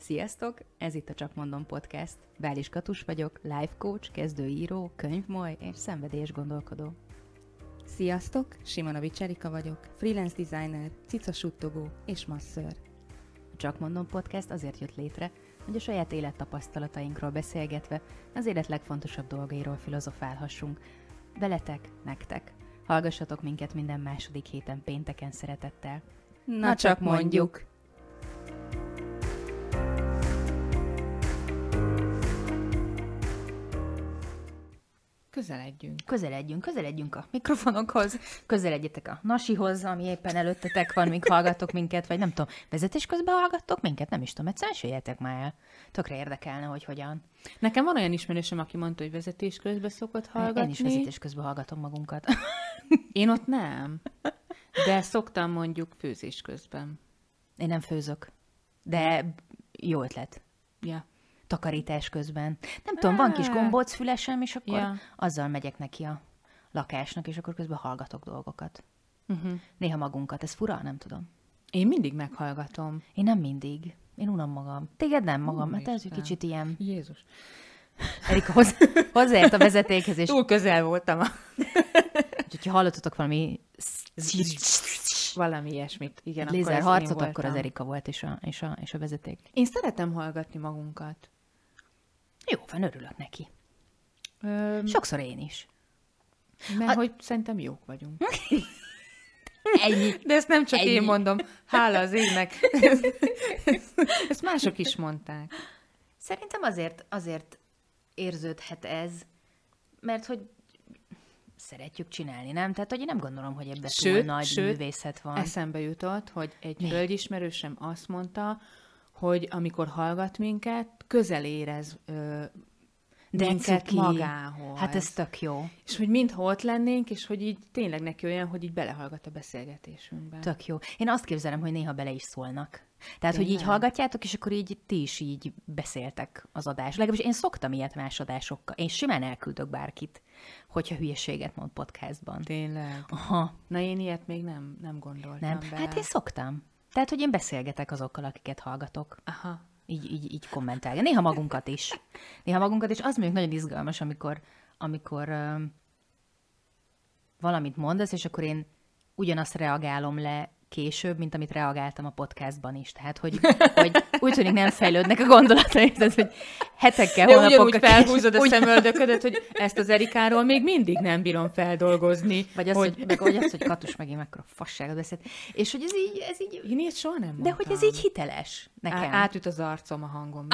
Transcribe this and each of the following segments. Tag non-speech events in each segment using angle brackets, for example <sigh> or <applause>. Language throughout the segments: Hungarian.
Sziasztok! Ez itt a Csak Mondom Podcast. Bális Katus vagyok, life coach, kezdőíró, könyvmoly és szenvedélyes gondolkodó. Sziasztok! Simonovics Erika vagyok, freelance designer, cicasuttogó és masször. A Csak Mondom Podcast azért jött létre, hogy a saját élettapasztalatainkról beszélgetve az élet legfontosabb dolgairól filozofálhassunk. Veletek, nektek. Hallgassatok minket minden második héten pénteken szeretettel. Na, Na csak mondjuk! mondjuk. Közeledjünk. Közeledjünk, közeledjünk a mikrofonokhoz, közeledjetek a nasihoz, ami éppen előttetek van, míg hallgatok minket, vagy nem tudom, vezetés közben hallgattok minket? Nem is tudom, egyszer jöjjetek már el. Tökre érdekelne, hogy hogyan. Nekem van olyan ismerősöm, aki mondta, hogy vezetés közben szokott hallgatni. Én is vezetés közben hallgatom magunkat. Én ott nem. De szoktam mondjuk főzés közben. Én nem főzök. De jó ötlet. Ja takarítás közben. Nem tudom, van kis gombóc fülesem, és akkor ja. azzal megyek neki a lakásnak, és akkor közben hallgatok dolgokat. Uh-huh. Néha magunkat. Ez fura? Nem tudom. Én mindig meghallgatom. Én nem mindig. Én unom magam. Téged nem magam, mert ez egy kicsit ilyen... Jézus. Erika, hoz, hozzáért a vezetékhez, és... Túl közel voltam. Úgyhogy, ha hallottatok valami... Valami ilyesmit. Igen, Lézer harcot, akkor az Erika volt, és a, és, a, és a vezeték. Én szeretem hallgatni magunkat. Jó van, örülök neki. Öm... Sokszor én is. Mert a... hogy szerintem jók vagyunk. <laughs> Ennyi. De ezt nem csak Ennyi. én mondom. Hála az égnek. <laughs> ezt mások is mondták. Szerintem azért, azért érződhet ez, mert hogy szeretjük csinálni, nem? Tehát, hogy én nem gondolom, hogy ebben sőt, túl nagy sőt, művészet van. eszembe jutott, hogy egy Mi? hölgyismerősöm azt mondta, hogy amikor hallgat minket, közel érez ö, de minket magához. Hát ez tök jó. És hogy mintha ott lennénk, és hogy így tényleg neki olyan, hogy így belehallgat a beszélgetésünkbe. Tök jó. Én azt képzelem, hogy néha bele is szólnak. Tehát, tényleg? hogy így hallgatjátok, és akkor így ti is így beszéltek az adás. Legalábbis én szoktam ilyet más adásokkal. Én simán elküldök bárkit, hogyha hülyeséget mond podcastban. Tényleg? Aha. Na én ilyet még nem, nem gondoltam Nem? Bele. Hát én szoktam. Tehát, hogy én beszélgetek azokkal, akiket hallgatok. Aha. Így, így, így kommentálja. Néha magunkat is. Néha magunkat is. Az mondjuk nagyon izgalmas, amikor, amikor uh, valamit mondasz, és akkor én ugyanazt reagálom le később, mint amit reagáltam a podcastban is. Tehát, hogy, hogy úgy tűnik nem fejlődnek a gondolatai, tehát, hogy hetekkel, De ugyanúgy felhúzod a szemöldöködet, hogy ezt az Erikáról még mindig nem bírom feldolgozni. Vagy az, hogy, hogy, meg, vagy az, hogy Katus megint mekkora fasságot beszélt. És hogy ez így... Ez így Én ilyet soha nem mondtam. De hogy ez így hiteles nekem. Á, átüt az arcom a hangom.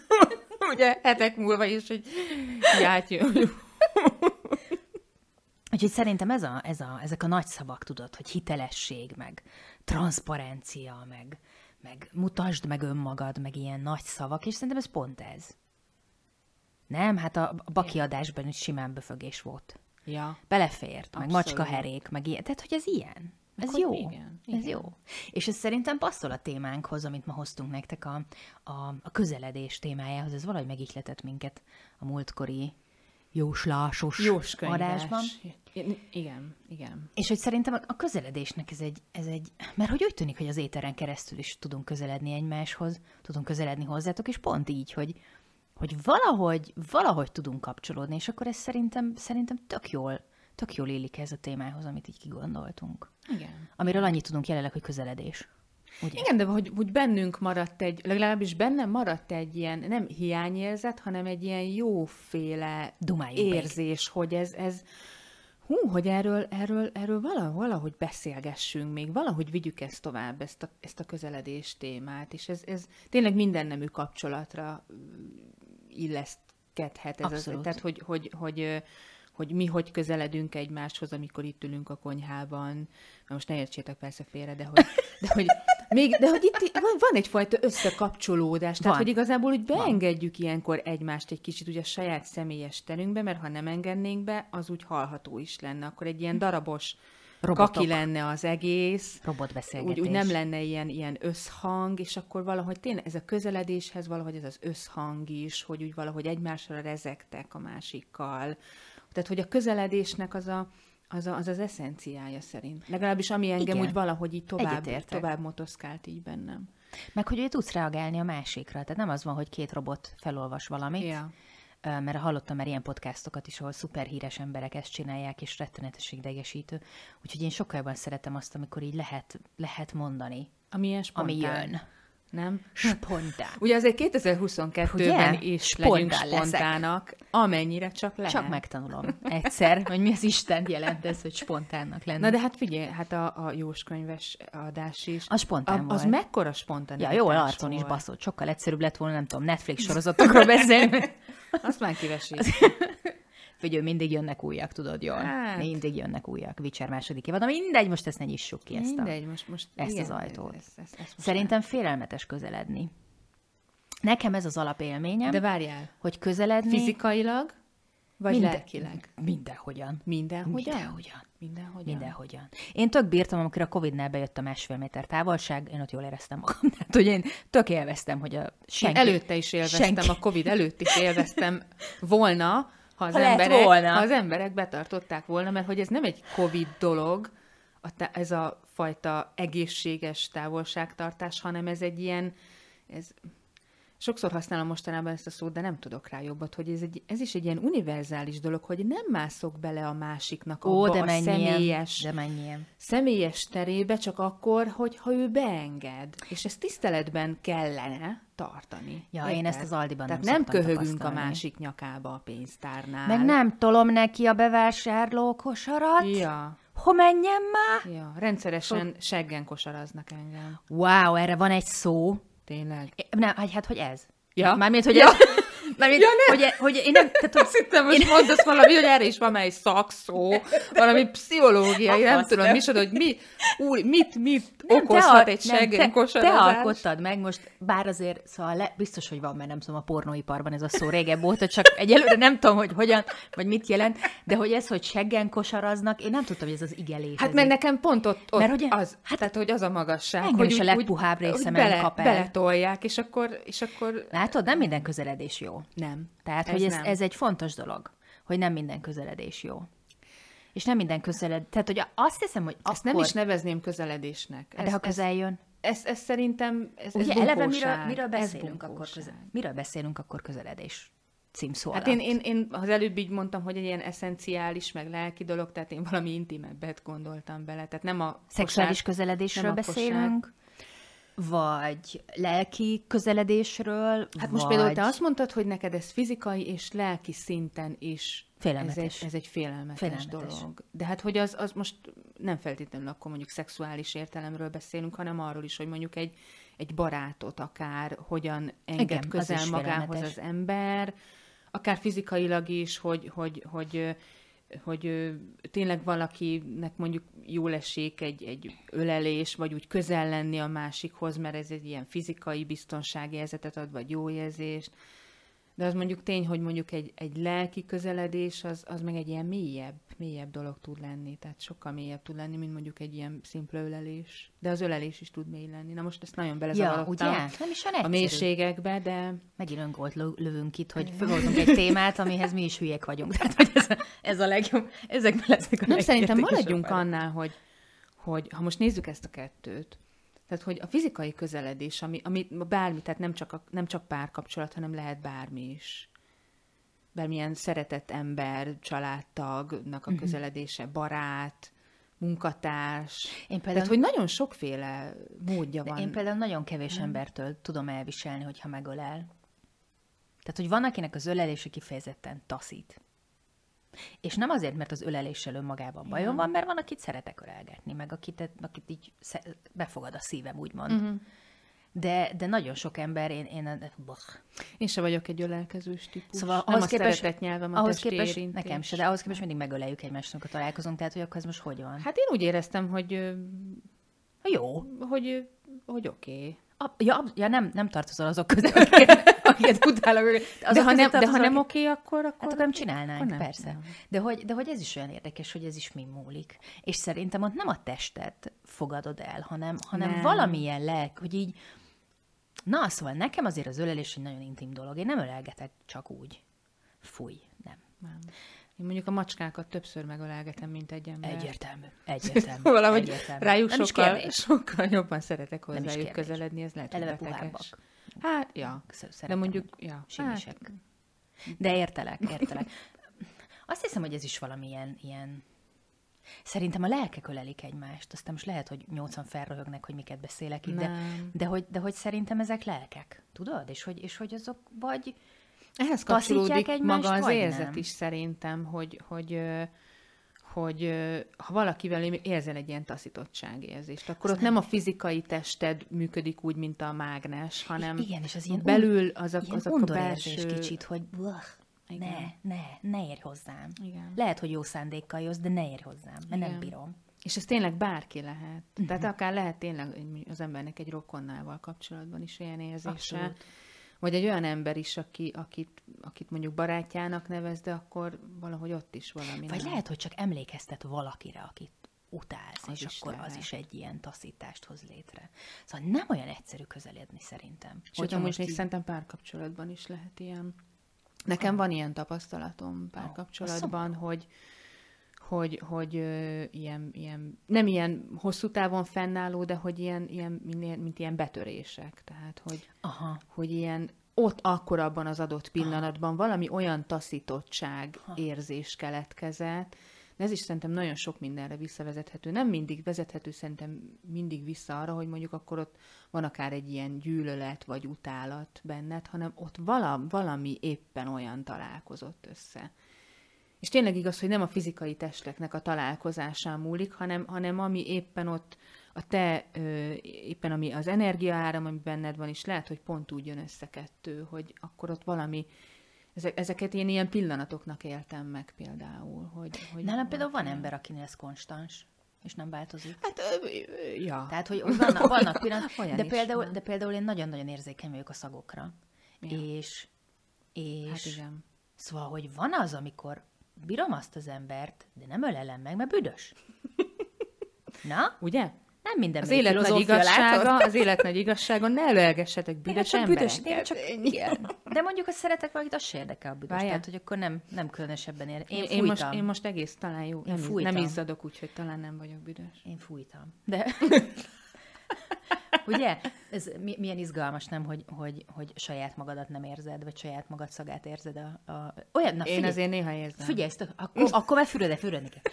<laughs> Ugye hetek múlva is, hogy játjön. Úgyhogy szerintem ez a, ez a, ezek a nagy szavak, tudod, hogy hitelesség, meg transzparencia, meg, meg mutasd meg önmagad, meg ilyen nagy szavak, és szerintem ez pont ez. Nem? Hát a, a bakiadásban is simán befögés volt. Ja. Belefért, meg macska herék, meg ilyen. Tehát, hogy ez ilyen. Ez Akkor jó. Igen, igen. Ez jó. És ez szerintem passzol a témánkhoz, amit ma hoztunk nektek a, a, a közeledés témájához. Ez valahogy megihletett minket a múltkori jóslásos Jós adásban. Igen, igen. És hogy szerintem a közeledésnek ez egy, ez egy, mert hogy úgy tűnik, hogy az éteren keresztül is tudunk közeledni egymáshoz, tudunk közeledni hozzátok, és pont így, hogy, hogy valahogy, valahogy tudunk kapcsolódni, és akkor ez szerintem, szerintem tök jól, tök jól illik ez a témához, amit így kigondoltunk. Igen. Amiről annyit tudunk jelenleg, hogy közeledés. Ugye? Igen, de hogy, hogy bennünk maradt egy, legalábbis bennem maradt egy ilyen, nem hiányérzet, hanem egy ilyen jóféle Dumáljunk érzés, még. hogy ez, ez hú, hogy erről, erről, erről valahogy, valahogy beszélgessünk még, valahogy vigyük ezt tovább, ezt a, ezt a közeledés témát, és ez, ez tényleg minden nemű kapcsolatra illeszkedhet. Ez Abszolút. Az, tehát, hogy, hogy, hogy hogy mi hogy közeledünk egymáshoz, amikor itt ülünk a konyhában. Most ne értsétek persze félre, de hogy, de hogy, még, de hogy itt van, van egyfajta összekapcsolódás, tehát van. hogy igazából úgy beengedjük van. ilyenkor egymást egy kicsit ugye a saját személyes terünkbe, mert ha nem engednénk be, az úgy hallható is lenne. Akkor egy ilyen darabos Robotok. kaki lenne az egész. Robotbeszélgetés. Úgy, úgy nem lenne ilyen, ilyen összhang, és akkor valahogy tényleg ez a közeledéshez valahogy ez az összhang is, hogy úgy valahogy egymásra rezektek a másikkal, tehát, hogy a közeledésnek az a, az, a, az az eszenciája szerint. Legalábbis ami engem Igen. úgy valahogy így tovább, tovább motoszkált így bennem. Meg hogy ő tudsz reagálni a másikra. Tehát nem az van, hogy két robot felolvas valamit, Ja. Mert hallottam már ilyen podcastokat is, ahol szuper híres emberek ezt csinálják, és rettenetes idegesítő. Úgyhogy én sokkal jobban szeretem azt, amikor így lehet, lehet mondani, Ami ilyen spontán. ami jön. Nem? Spontán. Ugye azért 2022-ben Ugye? is Spontán legyünk leszek. spontának, amennyire csak lehet. Csak megtanulom egyszer, hogy mi az Isten jelent ez, hogy spontánnak lenni. Na de hát figyelj, hát a, a Jóskönyves adás is. Az spontán a, Az volt. mekkora spontán Ja, jó, arcon is baszott. Sokkal egyszerűbb lett volna, nem tudom, Netflix sorozatokról beszélni. <laughs> Azt már kivesít. <laughs> Hogy mindig jönnek újak, tudod jól. Hát. Mindig jönnek újak. Witcher második évad. Mindegy, most ezt ne nyissuk ki ezt a... Mindegy, most, most ezt igen, az ajtót. Ezt, ezt, ezt Szerintem félelmetes közeledni. Nekem ez az alapélményem, De várjál, hogy közeledni... fizikailag, vagy Minden- lelkileg? Mindenhogyan. Mindenhogyan? Mindenhogyan. Mindenhogyan. Mindenhogyan. Én tök bírtam, amikor a Covid-nál bejött a másfél méter távolság, én ott jól éreztem magam. <laughs> Tehát, hogy én tök élveztem, hogy a senki... Én előtte is élveztem, senki- a Covid előtt is élveztem volna, ha az, Ha emberek, volna. ha az emberek betartották volna, mert hogy ez nem egy Covid dolog, a tá- ez a fajta egészséges távolságtartás, hanem ez egy ilyen, ez, sokszor használom mostanában ezt a szót, de nem tudok rá jobbat, hogy ez, egy, ez is egy ilyen univerzális dolog, hogy nem mászok bele a másiknak Ó, abba de a mennyien. személyes De mennyien. személyes terébe csak akkor, hogyha ő beenged. És ezt tiszteletben kellene tartani. Ja, én ezt az Aldiban Tehát nem köhögünk a másik nyakába a pénztárnál. Meg nem tolom neki a bevásárló kosarat. Ja, Ho menjen már? ja. Rendszeresen seggen kosaraznak engem. Wow, erre van egy szó. Tényleg. É, Nem, hát, hogy ez? Ja. Mármint, hogy Ja. ez... Mármint, Ja, nem. hogy, hogy én nem... Tehát, hogy Azt hittem, most mondasz valami, hogy erre is van már egy szakszó, valami pszichológiai, nem tudom, nem. micsoda, hogy mi, úr, mit, mit Nem, okozhat te, egy seggen te, te alkottad meg most, bár azért, szóval le, biztos, hogy van, mert nem tudom, a pornóiparban ez a szó régebb óta, csak egyelőre nem tudom, hogy hogyan, vagy mit jelent, de hogy ez, hogy seggen kosaraznak, én nem tudtam, hogy ez az ige létezik. Hát mert nekem pont ott, ott Mert ugye- az, hát, tehát hogy az a magasság, hogy is a legpuhább részemen bele, kap el. beletolják, és akkor, és akkor Látod, nem minden közeledés jó. Nem. Tehát, ez hogy ez, ez egy fontos dolog, hogy nem minden közeledés jó. És nem minden közeled... Tehát, hogy azt hiszem, hogy Ezt akkor... nem is nevezném közeledésnek. Hát de ha közel jön. Ez, ez, ez szerintem, ez, ez Ugye eleve miről, miről Ez beszélünk akkor közel, Miről beszélünk akkor közeledés címszó Hát alatt? én, én, én az előbb így mondtam, hogy egy ilyen eszenciális, meg lelki dolog, tehát én valami intimebbet gondoltam bele. Tehát nem a Szexuális kosár- közeledésről nem a kosár. Vagy lelki közeledésről, Hát most vagy... például te azt mondtad, hogy neked ez fizikai és lelki szinten is Félelmetes. Ez egy, ez egy félelmetes, Félelmetes. dolog. De hát, hogy az, az most nem feltétlenül akkor mondjuk szexuális értelemről beszélünk, hanem arról is, hogy mondjuk egy, egy barátot akár hogyan enged Igen, az közel is magához félelmetes. az ember, akár fizikailag is, hogy, hogy, hogy, hogy tényleg valakinek mondjuk jól esik egy, egy ölelés, vagy úgy közel lenni a másikhoz, mert ez egy ilyen fizikai biztonságérzetet ad, vagy jó érzést. De az mondjuk tény, hogy mondjuk egy, egy lelki közeledés, az, az meg egy ilyen mélyebb, mélyebb dolog tud lenni. Tehát sokkal mélyebb tud lenni, mint mondjuk egy ilyen szimpla ölelés. De az ölelés is tud mély lenni. Na most ezt nagyon Ja, belezavarodtam ugye? Nem is a mélységekbe, de Megint öngolt lö- lövünk itt, hogy fölhozunk egy témát, amihez mi is hülyék vagyunk. Tehát, hogy ez a, ez a legjobb. Ezekben lesznek a nem szerintem maradjunk annál, hogy, hogy ha most nézzük ezt a kettőt, tehát, hogy a fizikai közeledés, ami, ami bármi, tehát nem csak, a, nem csak párkapcsolat, hanem lehet bármi is. Bármilyen szeretett ember, családtagnak a Mhm. közeledése, barát, munkatárs. Én Tehát, például, hogy nagyon sokféle módja de van. én például nagyon kevés embertől tudom elviselni, hogyha megölel. Tehát, hogy van, akinek az ölelése kifejezetten taszít. És nem azért, mert az öleléssel önmagában bajom van, mert van, akit szeretek ölelgetni, meg akit, akit így befogad a szívem, úgymond. Uh-huh. De, de nagyon sok ember, én, én boh. Én se vagyok egy ölelkezős típus. Szóval nem ahhoz a képest, nyelvem a ahhoz képest érintés. nekem se, de ahhoz képest mindig megöleljük egymást, amikor találkozunk, tehát hogy akkor ez most hogy van? Hát én úgy éreztem, hogy, Jó. hogy, hogy oké. Okay. A, ja, ja nem, nem tartozol azok közé, akiket utálok. Azok De ha nem, de ha nem oké, akkor, akkor... Hát akkor nem csinálnánk, akkor nem, persze. nem. De hogy, de hogy ez is olyan érdekes, hogy ez is mi múlik. És szerintem ott nem a testet fogadod el, hanem, hanem Nem. valamilyen lelk, hogy így... Na, szóval nekem azért az ölelés egy nagyon intim dolog. Én nem ölelgetek csak úgy. Fúj, nem. nem. Én mondjuk a macskákat többször megölelgetem, mint egy ember. Egyértelmű. <laughs> Egyértelmű. Valahogy egyértelmű. rájuk Nem sokkal, sokkal jobban szeretek hozzájuk közeledni, ez lehet, Eleve puhábbak. Hát, ja. Sz- De szeretem. mondjuk, ja. Hát, Simisek. De értelek, értelek. Azt hiszem, hogy ez is valamilyen ilyen... Szerintem a lelkek ölelik egymást, aztán most lehet, hogy nyolcan felröhögnek, hogy miket beszélek itt, de, de, hogy, de hogy szerintem ezek lelkek, tudod? És hogy, és hogy azok vagy... Ehhez kapcsolódik egymást, maga az érzet nem? is szerintem, hogy, hogy, ö, hogy ha valakivel érzel egy ilyen taszítottságérzést, akkor ott nem a fizikai tested működik úgy, mint a mágnes, hanem Igen, és az ilyen belül azok, ilyen azok a belső... kicsit, hogy "Uah, ne, Igen. ne, ne érj hozzám. Igen. Lehet, hogy jó szándékkal jössz, de ne érj hozzám, mert nem Igen. bírom. És ez tényleg bárki lehet. Mhm. Tehát akár lehet tényleg az embernek egy rokonnával kapcsolatban is ilyen érzése. Abszolút. Vagy egy olyan ember is, aki, akit, akit mondjuk barátjának nevez, de akkor valahogy ott is valami Vagy nem. lehet, hogy csak emlékeztet valakire, akit utálsz, Az és is akkor az lehet. is egy ilyen taszítást hoz létre. Szóval nem olyan egyszerű közeledni szerintem. Sőt, Hogyha most még így- szerintem párkapcsolatban is lehet ilyen. Nekem van ilyen tapasztalatom párkapcsolatban, hogy hogy, hogy ö, ilyen, ilyen, nem ilyen hosszú távon fennálló, de hogy ilyen, ilyen mint, mint ilyen betörések. Tehát, hogy, Aha. hogy ilyen ott akkor abban az adott pillanatban valami olyan taszítottság érzés keletkezett, de ez is szerintem nagyon sok mindenre visszavezethető. Nem mindig vezethető szerintem mindig vissza arra, hogy mondjuk akkor ott van akár egy ilyen gyűlölet vagy utálat benned, hanem ott vala, valami éppen olyan találkozott össze. És tényleg igaz, hogy nem a fizikai testeknek a találkozásán múlik, hanem, hanem ami éppen ott a te, ö, éppen ami az energiaáram, ami benned van, és lehet, hogy pont úgy jön össze kettő, hogy akkor ott valami, ezek, ezeket én ilyen pillanatoknak éltem meg például. Hogy, hogy Nálam például van ember, akinél ez konstans, és nem változik. Hát, ja. Tehát, hogy vannak, vannak <laughs> pillanatok, de például, van. de például én nagyon-nagyon érzékeny vagyok a szagokra. Ja. És, és Hát igen. Szóval, hogy van az, amikor bírom azt az embert, de nem ölelem meg, mert büdös. <laughs> Na? Ugye? Nem minden Az élet nagy igazsága, látod? az élet nagy igazsága, ne előelgessetek Én büdös csak büdös, én csak, igen. De mondjuk, hogy szeretek valakit, az se érdekel a büdös. Várjál. Tehát, hogy akkor nem, nem különösebben ér. Én, Én, én, most, én most egész talán jó, nem, íz, fújtam. nem izzadok, úgyhogy talán nem vagyok büdös. Én fújtam. De... <laughs> Ugye? Ez mi- milyen izgalmas, nem, hogy, hogy, hogy saját magadat nem érzed, vagy saját magad szagát érzed a... a... Olyan, na Én figyelj, azért néha érzem. Figyelj, ezt, akkor, akkor már füröde, fürödni kell.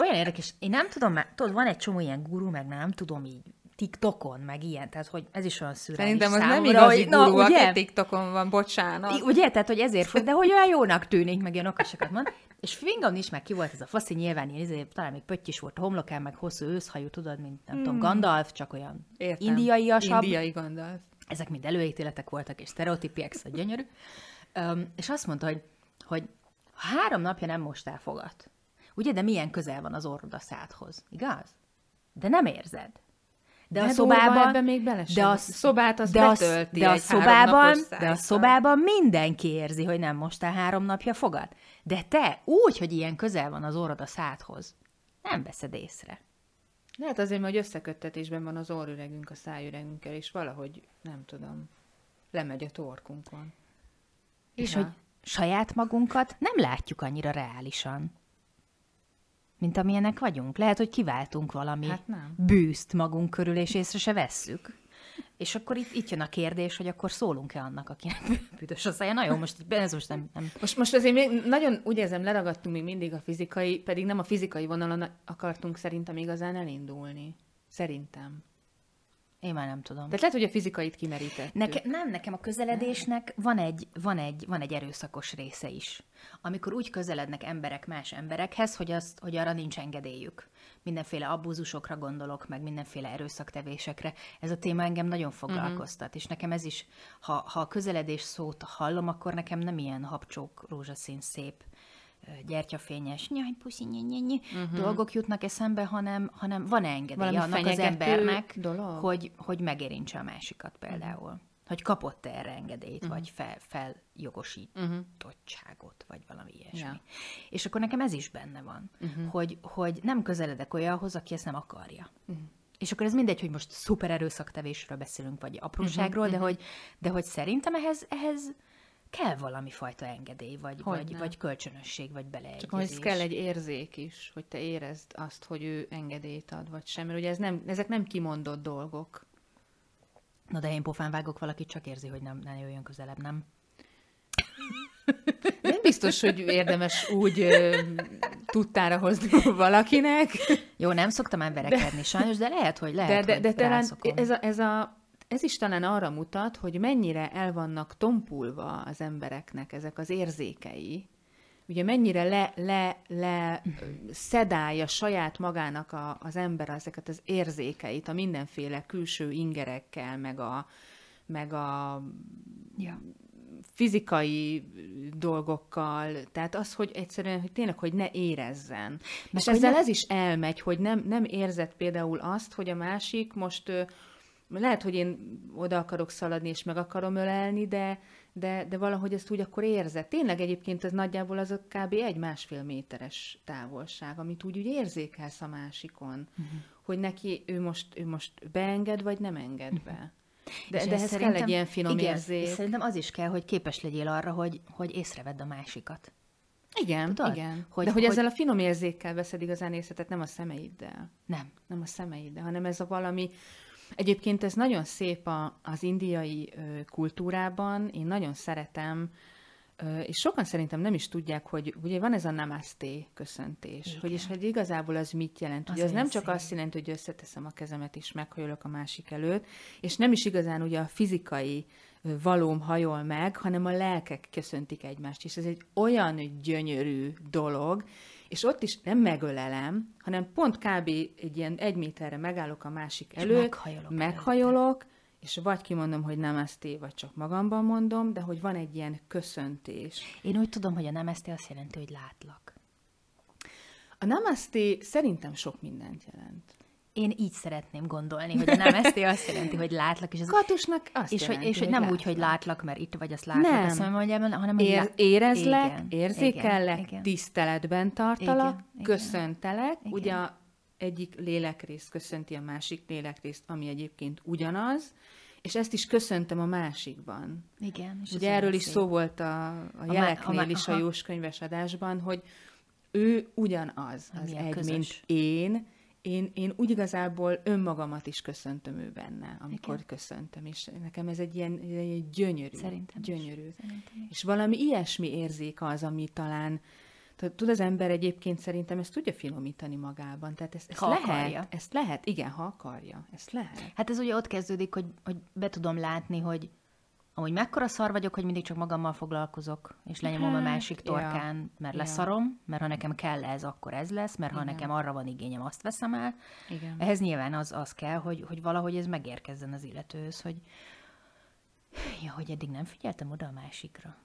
Olyan érdekes, én nem tudom már, tudod, van egy csomó ilyen guru, meg nem tudom így, TikTokon, meg ilyen, tehát hogy ez is olyan szürális Szerintem az nem számomra, igazi hogy, guru, na, ugye? TikTokon van, bocsánat. I- Ugye? Tehát, hogy ezért de hogy olyan jónak tűnik, meg ilyen okosakat mond. És fingom is meg ki volt ez a faszi, nyilván ilyen, izé, talán még pötty is volt a homlokán, meg hosszú őszhajú, tudod, mint nem tudom, Gandalf, csak olyan Hmm. Értem. indiaiasabb. Indiai gondolt. Ezek mind előítéletek voltak, és sztereotípiek, szóval gyönyörű. Um, és azt mondta, hogy, hogy ha három napja nem mostál fogat, ugye, de milyen közel van az orrod a szádhoz, igaz? De nem érzed. De, De a szobában... ebben még bele de a, A szobát azt de a, betölti de a szobában, de a szobában mindenki érzi, hogy nem mostál három napja fogad. De te úgy, hogy ilyen közel van az orrod a szádhoz, nem veszed észre. Lehet azért, mert hogy összeköttetésben van az orrüregünk a szájüregünkkel, és valahogy, nem tudom, lemegy a torkunkon. És Ja. hogy saját magunkat nem látjuk annyira reálisan, mint amilyenek vagyunk. Lehet, hogy kiváltunk valami Hát nem. bűzt magunk körül, és észre se vesszük. És akkor itt, itt jön a kérdés, hogy akkor szólunk-e annak, akinek <laughs> büdös a szája. Na jó, most ez most nem, nem Most, most azért még nagyon úgy érzem, leragadtunk még mindig a fizikai, pedig nem a fizikai vonalon akartunk szerintem igazán elindulni. Szerintem. Én már nem tudom. Tehát lehet, hogy a fizikait kimerítettük. Neke, nem, nekem a közeledésnek van egy, van, egy, van egy erőszakos része is. Amikor úgy közelednek emberek más emberekhez, hogy, azt, hogy arra nincs engedélyük. Mindenféle abúzusokra gondolok, meg mindenféle erőszaktevésekre. Ez a téma engem nagyon foglalkoztat, uh-huh. és nekem ez is, ha, ha a közeledés szót hallom, akkor nekem nem ilyen habcsók, rózsaszín, szép, gyertyafényes, nyaj, puszi, nyi, nyi, nyi, uh-huh. dolgok jutnak eszembe, hanem, hanem van engedélye Valami annak az embernek, dolog? hogy, hogy megérintse a másikat például. Hogy kapott erre engedélyt, uh-huh. vagy fel, feljogosítottságot, vagy valami ilyesmi. Ja. És akkor nekem ez is benne van, uh-huh. hogy, hogy nem közeledek olyanhoz, aki ezt nem akarja. Uh-huh. És akkor ez mindegy, hogy most szuper erőszaktevésről beszélünk, vagy apróságról, uh-huh. de, hogy, de hogy szerintem ehhez, ehhez kell valami fajta engedély, vagy, vagy, vagy kölcsönösség, vagy beleegyezés. Csak ahhoz kell egy érzék is, hogy te érezd azt, hogy ő engedélyt ad, vagy sem. Mert ugye ez nem, ezek nem kimondott dolgok. Na de én pofán vágok valakit, csak érzi, hogy nem, nem jöjjön közelebb, nem? <laughs> Nem biztos, hogy érdemes úgy ö, tudtára hozni valakinek. Jó, nem szoktam már verekedni de, sajnos, de lehet, hogy lehet, de, de, de talán ez, a, ez, a, ez is talán arra mutat, hogy mennyire el vannak tompulva az embereknek ezek az érzékei, ugye mennyire le, le, le szedálja saját magának a, az ember ezeket az érzékeit a mindenféle külső ingerekkel, meg a, meg a ja. fizikai dolgokkal, tehát az, hogy egyszerűen, hogy tényleg, hogy ne érezzen. Meg És ezzel ne... ez is elmegy, hogy nem, nem érzett például azt, hogy a másik most lehet, hogy én oda akarok szaladni, és meg akarom ölelni, de, de, de valahogy ezt úgy akkor érzed. Tényleg egyébként ez nagyjából az a kb. egy-másfél méteres távolság, amit úgy, úgy érzékelsz a másikon, uh-huh. hogy neki ő most, ő most beenged, vagy nem enged uh-huh. be. De, de ehhez kell egy ilyen finom igen, érzék. És szerintem az is kell, hogy képes legyél arra, hogy, hogy észrevedd a másikat. Igen, Tudod? igen. Hogy, De hogy, hogy ezzel a finom érzékkel veszed igazán észretet, nem a szemeiddel. Nem. Nem a szemeiddel, hanem ez a valami, Egyébként ez nagyon szép a, az indiai kultúrában, én nagyon szeretem, és sokan szerintem nem is tudják, hogy ugye van ez a namaste köszöntés, Igen. hogy és hogy igazából az mit jelent. Ugye az, az nem csak szép. azt jelenti, hogy összeteszem a kezemet és meghajolok a másik előtt, és nem is igazán ugye a fizikai valóm hajol meg, hanem a lelkek köszöntik egymást, és ez egy olyan gyönyörű dolog, és ott is nem megölelem, hanem pont kb. egy ilyen egy méterre megállok a másik és előtt, meghajolok, meghajolok és vagy kimondom, hogy nem eszté, vagy csak magamban mondom, de hogy van egy ilyen köszöntés. Én úgy tudom, hogy a nem eszté azt jelenti, hogy látlak. A namaste szerintem sok mindent jelent én így szeretném gondolni, hogy a nem eszté azt jelenti, hogy látlak. És az, Katusnak azt és, jelenti, hogy, és hogy nem úgy, hogy látlak, mert itt vagy, azt látlak, nem. azt mondjam, hanem Ér, lá... érezlek, igen, érzékellek, igen, tiszteletben tartalak, igen, köszöntelek. Igen. Ugye egyik lélekrészt köszönti a másik lélekrészt, ami egyébként ugyanaz, és ezt is köszöntem a másikban. Igen. És Ugye erről is szép. szó volt a, a jeleknél a, a, is a jóskönyves adásban, hogy ő ugyanaz, az egy, közös. mint én, én, én úgy igazából önmagamat is köszöntöm ő benne, amikor Igen. köszöntöm, és nekem ez egy ilyen, egy gyönyörű, Szerintem gyönyörű. Is. Szerintem is. És valami ilyesmi érzék az, ami talán, tud az ember egyébként szerintem ezt tudja finomítani magában, tehát ezt, ezt ha lehet, akarja. ezt lehet, igen, ha akarja, ezt lehet. Hát ez ugye ott kezdődik, hogy, hogy be tudom látni, hogy amúgy mekkora szar vagyok, hogy mindig csak magammal foglalkozok, és lenyomom hát, a másik torkán, ja, mert leszarom, mert ha nekem kell ez, akkor ez lesz, mert ha Igen. nekem arra van igényem, azt veszem el. Igen. Ehhez nyilván az, az kell, hogy, hogy valahogy ez megérkezzen az illetőhöz, hogy ja, hogy eddig nem figyeltem oda a másikra.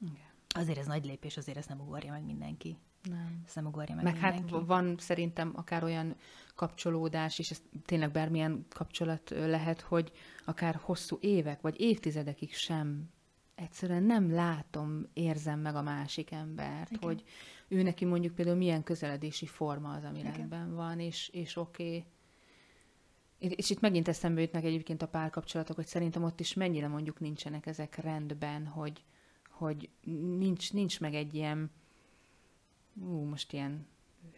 Igen. Azért ez nagy lépés, azért ezt nem ugorja meg mindenki. Nem. Ezt nem ugorja meg, meg hát mindenki. hát van szerintem akár olyan kapcsolódás, és ez tényleg bármilyen kapcsolat lehet, hogy akár hosszú évek, vagy évtizedekig sem egyszerűen nem látom, érzem meg a másik embert, Igen. hogy ő neki mondjuk például milyen közeledési forma az, ami Igen. rendben van, és, és oké. Okay. És itt megint eszembe jutnak egyébként a párkapcsolatok, hogy szerintem ott is mennyire mondjuk nincsenek ezek rendben, hogy, hogy nincs, nincs meg egy ilyen, ú, most ilyen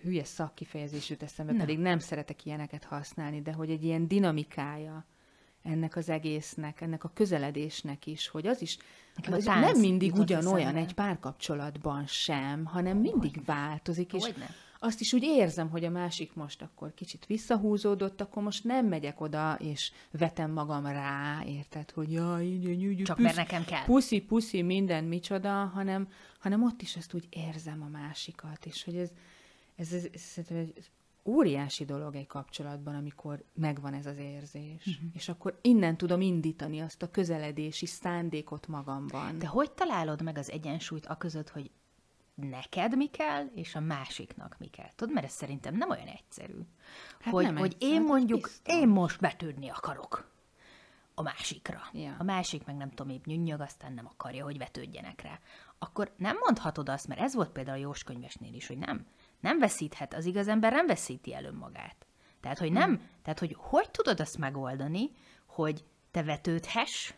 hülye szakkifejezés jut eszembe, Na. pedig nem szeretek ilyeneket használni, de hogy egy ilyen dinamikája ennek az egésznek, ennek a közeledésnek is, hogy az is az nem mindig ugyanolyan egy párkapcsolatban sem, hanem mindig változik, és Hogyne? Azt is úgy érzem, hogy a másik most akkor kicsit visszahúzódott, akkor most nem megyek oda, és vetem magam rá, érted, hogy jaj, így, így, így, Csak mert nekem kell. Puszi, puszi, minden micsoda, hanem, hanem ott is ezt úgy érzem a másikat, és hogy ez, ez, ez, ez, ez óriási dolog egy kapcsolatban, amikor megvan ez az érzés. Uh-huh. És akkor innen tudom indítani azt a közeledési szándékot magamban. De hogy találod meg az egyensúlyt a között, hogy neked mi kell, és a másiknak mi kell? Tudod, mert ez szerintem nem olyan egyszerű. Hát hogy, nem hogy én mondjuk, biztos. én most betűrni akarok a másikra. Ja. A másik meg nem tudom, épp nyűnyög, aztán nem akarja, hogy vetődjenek rá. Akkor nem mondhatod azt, mert ez volt például a Jóskönyvesnél is, hogy nem nem veszíthet, az igaz ember nem veszíti el önmagát. Tehát, hogy nem, hmm. tehát, hogy hogy tudod azt megoldani, hogy te vetődhess,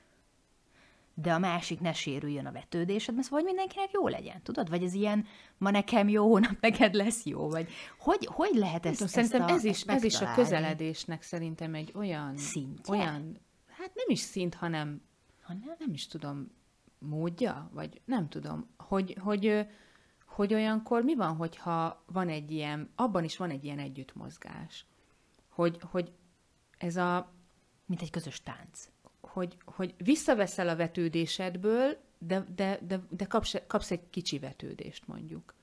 de a másik ne sérüljön a vetődésed, mert vagy mindenkinek jó legyen, tudod? Vagy ez ilyen, ma nekem jó, hónap neked lesz jó, vagy hogy, hogy lehet ezt, Tudom, szerintem ezt a, ez is, ez is a közeledésnek szerintem egy olyan, Szintje? olyan, hát nem is szint, hanem Hanem? nem is tudom, módja, vagy nem tudom, hogy, hogy, hogy olyankor mi van, hogyha van egy ilyen, abban is van egy ilyen együttmozgás, hogy, hogy ez a, Mint egy közös tánc. Hogy, hogy visszaveszel a vetődésedből, de, de, de, de kapsz, kapsz egy kicsi vetődést mondjuk.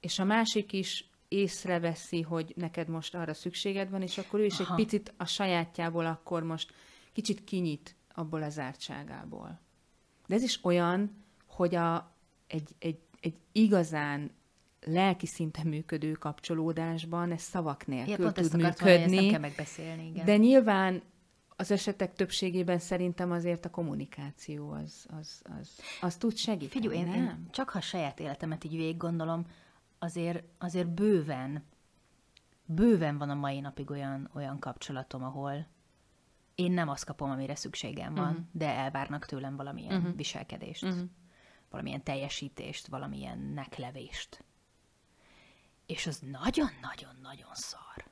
És a másik is észreveszi, hogy neked most arra szükséged van, és akkor ő is Aha. egy picit a sajátjából akkor most kicsit kinyit abból a zártságából. De ez is olyan, hogy a, egy, egy, egy igazán lelki szinten működő kapcsolódásban ez szavak nélkül Ja, tud akartam mondani, ezt működni. nem kell megbeszélni, igen. De nyilván az esetek többségében szerintem azért a kommunikáció az, az, az, az tud segíteni, Figyelj, én, nem? én csak ha saját életemet így végig gondolom, azért, azért bőven, bőven van a mai napig olyan, olyan kapcsolatom, ahol én nem azt kapom, amire szükségem van, uh-huh. de elvárnak tőlem valamilyen uh-huh. viselkedést, uh-huh. valamilyen teljesítést, valamilyen neklevést. És az nagyon-nagyon-nagyon szar.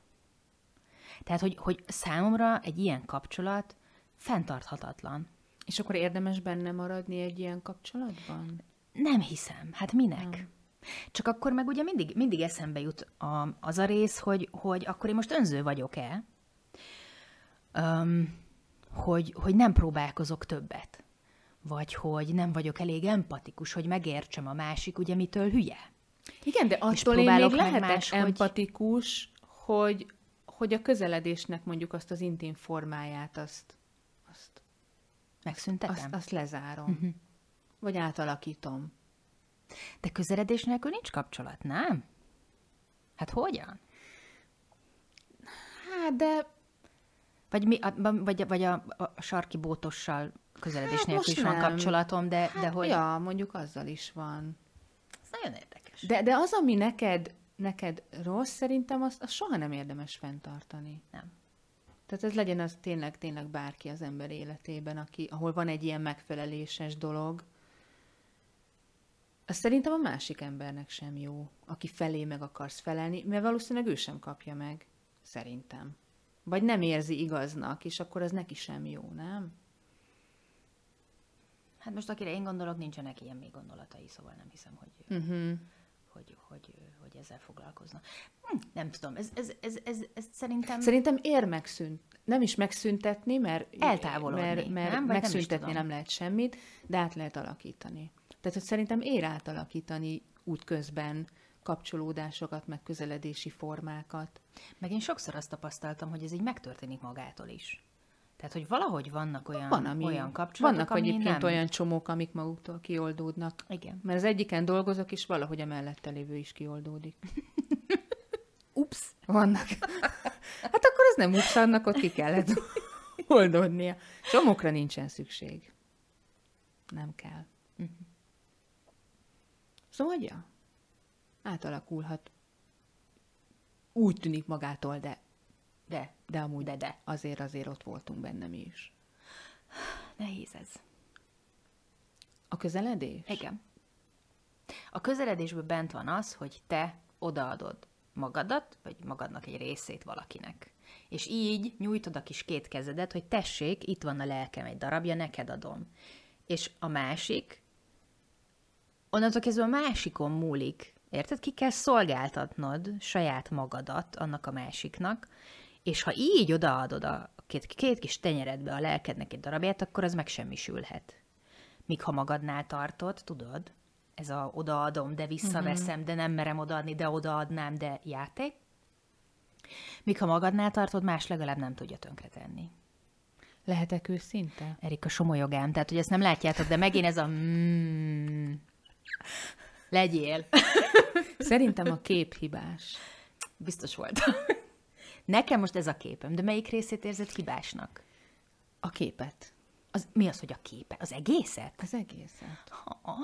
Tehát, hogy, hogy számomra egy ilyen kapcsolat fenntarthatatlan. És akkor érdemes benne maradni egy ilyen kapcsolatban? Nem hiszem. Hát minek? Csak akkor meg ugye mindig, mindig eszembe jut a, az a rész, hogy, hogy akkor én most önző vagyok-e, um, hogy, hogy nem próbálkozok többet, vagy hogy nem vagyok elég empatikus, hogy megértsem a másik, ugye mitől hülye. Igen, de attól én még lehetek máshogy- empatikus, hogy, hogy a közeledésnek mondjuk azt az intim formáját, azt, azt, Megszüntetem? azt, azt lezárom. Mhm. Vagy átalakítom. De közeledés nélkül nincs kapcsolat, nem? Hát hogyan? Hát, de Vagy, mi, a, vagy, vagy a, a sarki bótossal közeledés Hát nélkül is van nem. kapcsolatom, de, de hogy... ja, mondjuk azzal is van. Ez nagyon érdekes. De, de az, ami neked, neked rossz, szerintem azt, azt soha nem érdemes fenntartani. Nem. Tehát ez legyen az tényleg, tényleg bárki az ember életében, aki, ahol van egy ilyen megfeleléses dolog, az szerintem a másik embernek sem jó, aki felé meg akarsz felelni, mert valószínűleg ő sem kapja meg, szerintem. Vagy nem érzi igaznak, és akkor az neki sem jó, nem? Hát most akire én gondolok, nincsenek ilyen még gondolatai, szóval nem hiszem, hogy, Uh-huh. Hogy, hogy, hogy ezzel foglalkozna. Hm, nem tudom, ez, ez, ez, ez, ez szerintem... Szerintem ér megszűnt, nem is megszüntetni, mert, Eltávolodni, mert, mert nem? Vagy nem megszüntetni tudom. nem lehet semmit, de át lehet alakítani. Tehát, hogy szerintem ér átalakítani útközben kapcsolódásokat, meg közeledési formákat. Meg én sokszor azt tapasztaltam, hogy ez így megtörténik magától is. Tehát, hogy valahogy vannak olyan, Van, ami, olyan kapcsolatok, vannak ami egyébként nem... olyan csomók, amik maguktól kioldódnak. Igen. Mert az egyiken dolgozok, és valahogy a mellette lévő is kioldódik. <laughs> Ups! Vannak. <laughs> Hát akkor ez nem ups, annak ott ki kellett <laughs> oldódnia. Csomókra nincsen szükség. Nem kell. Mhm. Szóval, ja, átalakulhat. Úgy tűnik magától, de, De, de amúgy de, de. azért azért ott voltunk benne mi is. Nehéz ez. A közeledés? Igen. A közeledésben bent van az, hogy te odaadod magadat, vagy magadnak egy részét valakinek. És így nyújtod a kis két kezedet, hogy tessék, itt van a lelkem egy darabja, neked adom. És a másik, onnantól kezdve a másikon múlik. Érted? Ki kell szolgáltatnod saját magadat annak a másiknak, és ha így odaadod a két, két kis tenyeredbe a lelkednek egy darabját, akkor az megsemmisülhet. Míg ha magadnál tartod, tudod, ez a odaadom, de visszaveszem, de nem merem odaadni, de odaadnám, de játék. Míg ha magadnál tartod, más legalább nem tudja tönkretenni. Lehetek őszinte? Erika somolyogám, tehát hogy ezt nem látjátok, de megint ez a mm, legyél. Szerintem a kép hibás. Biztos volt. Nekem most ez a képem, de melyik részét érzed hibásnak? A képet. Az, mi az, hogy a képe? Az egészet? Az egészet. Ha,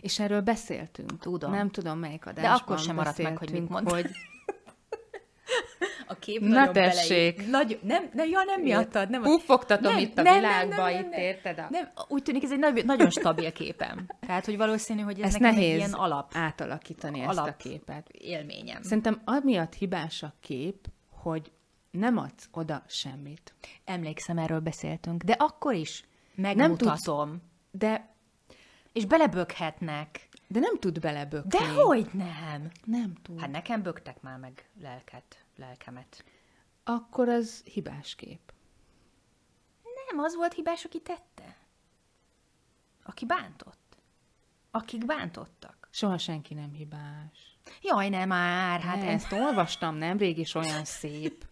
És erről beszéltünk. Tudom. Nem tudom, melyik adásban akkor sem maradt meg, hogy mit mondtál. Hogy, a kép Na tessék. Nagy, nem, nem, ja, nem miattad, nem. Puffogtatom nem, itt a nem, világba, nem, nem, itt érted? A... Nem, úgy tűnik, ez egy nagy, nagyon stabil képem. Tehát, hogy valószínű, hogy ez Ezt nekem nehéz egy ilyen alap átalakítani ezt a alap. képet. élményem. Szerintem amiatt hibás a kép, hogy nem adsz oda semmit. Emlékszem, erről beszéltünk, de akkor is megmutatom. De, És belebökhetnek. de nem tud belebökni. De hogy nem? Nem tud. Hát nekem böktek már meg lelket, lelkemet. Akkor az hibás kép. Nem, az volt hibás, aki tette. Aki bántott. Akik bántottak. Soha senki nem hibás. Jaj, nem már, hát ez... ezt olvastam nemrég, és olyan szép.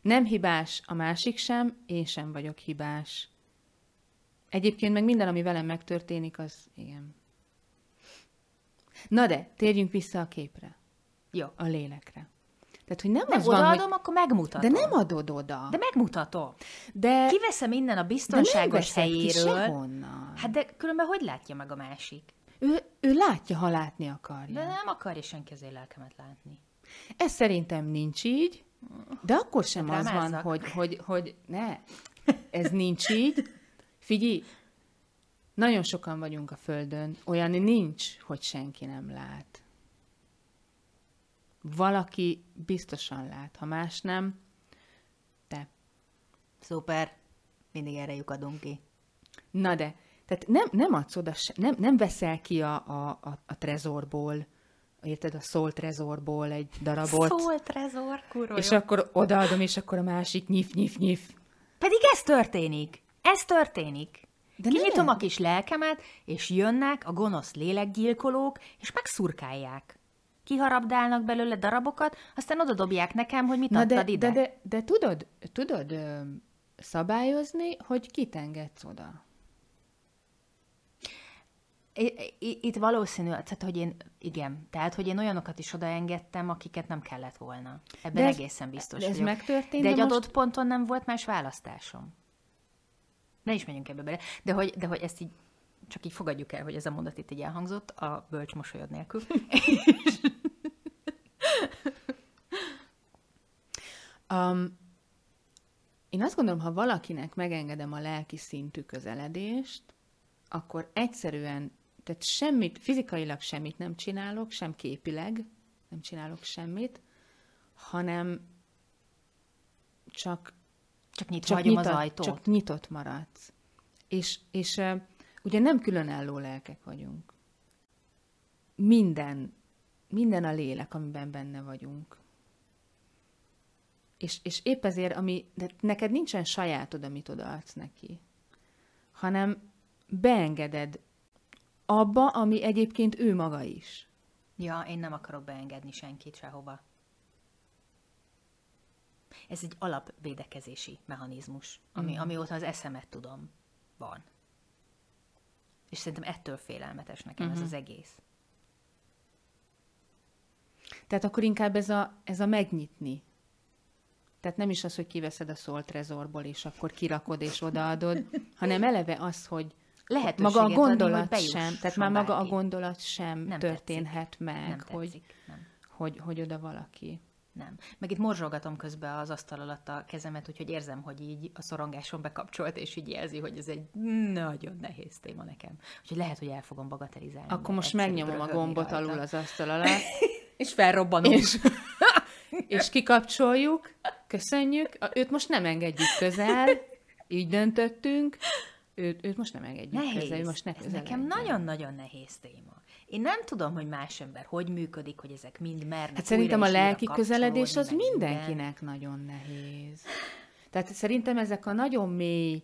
Nem hibás a másik sem, én sem vagyok hibás. Egyébként meg minden, ami velem megtörténik, az igen. Na de, térjünk vissza a képre, Jó. a lélekre. Tehát, hogy nem, Nem az van, odaadom, hogy... akkor megmutatom. De nem adod oda. De megmutatom. de, Kiveszem innen a de biztonságos nem ki helyéről. sehonnan. Hát de különben hogy látja meg a másik? Ő, ő látja, ha látni akarja. De nem akarja senki az én lelkemet látni. Ez szerintem nincs így, de akkor sem az van, hogy, hogy, hogy ne, ez nincs így. Figyelj, nagyon sokan vagyunk a Földön, olyan nincs, hogy senki nem lát. Valaki biztosan lát, ha más nem, te. Szuper. Mindig erre lyukadunk ki. Na de, tehát nem, nem adsz oda, nem, nem veszel ki a, a, a, a trezorból, érted, a szól trezorból egy darabot, Szól, trezor, kurva és jó. akkor odaadom, és akkor a másik nyif, nyif, nyif. Pedig ez történik. Ez történik. De De Kinyitom nem. a kis lelkemet, és jönnek a gonosz lélekgyilkolók, és megszurkálják. Kiharabdálnak belőle darabokat, aztán oda dobják nekem, hogy mit Na adtad de, ide. de, de, de tudod, tudod ö, szabályozni, hogy kit engedsz oda. Itt valószínű, tehát, hogy én, igen, tehát, hogy én olyanokat is odaengedtem, akiket nem kellett volna. Ebben De ez- egészen biztos de ez vagyok. megtörtént, De egy most- adott ponton nem volt más választásom. Ne is menjünk ebbe bele. De hogy, de hogy ezt így, csak így fogadjuk el, hogy ez a mondat itt így elhangzott, a bölcs mosolyod nélkül. <laughs> Um, én azt gondolom, ha valakinek megengedem a lelki szintű közeledést, akkor egyszerűen, tehát semmit, fizikailag semmit nem csinálok, sem képileg nem csinálok semmit, hanem csak Csak nyitva csak, nyitott, az ajtót. csak nyitott maradsz. És, és uh, ugye nem különálló lelkek vagyunk. Minden, minden a lélek, amiben benne vagyunk. És, és épp ezért, ami, de neked nincsen sajátod, amit odaadsz neki, hanem beengeded abba, ami egyébként ő maga is. Ja, én nem akarok beengedni senkit sehova. Ez egy alapvédekezési mechanizmus, ami, mm. amióta az eszemet tudom, van. És szerintem ettől félelmetes nekem mm-hmm. ez az egész. Tehát akkor inkább ez a, ez a megnyitni. Tehát nem is az, hogy kiveszed a Soul Trezorból, és akkor kirakod és odaadod, <laughs> hanem eleve az, hogy Lehetőséget maga a adni, gondolat hogy bejusson sem, tehát már maga a bárki. gondolat sem Nem történhet tetszik. meg, Nem hogy, tetszik. Nem. hogy, hogy oda valaki. Nem. Meg itt morzsolgatom közben az asztal alatt a kezemet, úgyhogy érzem, hogy így a szorongásom bekapcsolt, és így jelzi, hogy ez egy nagyon nehéz téma nekem. Úgyhogy lehet, hogy el fogom bagatelizálni. Akkor most megnyomom a gombot rajta. alul az asztal <laughs> alatt, És felrobbanunk. és, <laughs> és kikapcsoljuk, köszönjük. A- Őt most nem engedjük közel, így döntöttünk, őt, őt most nem engedjük Nehéz. közel, ő most ne Ez nekem nagyon-nagyon nehéz téma. Én nem tudom, hogy más ember hogy működik, hogy ezek mind mernek Hát szerintem a lelki közeledés az mindenkinek nagyon nehéz. Tehát szerintem ezek a nagyon mély,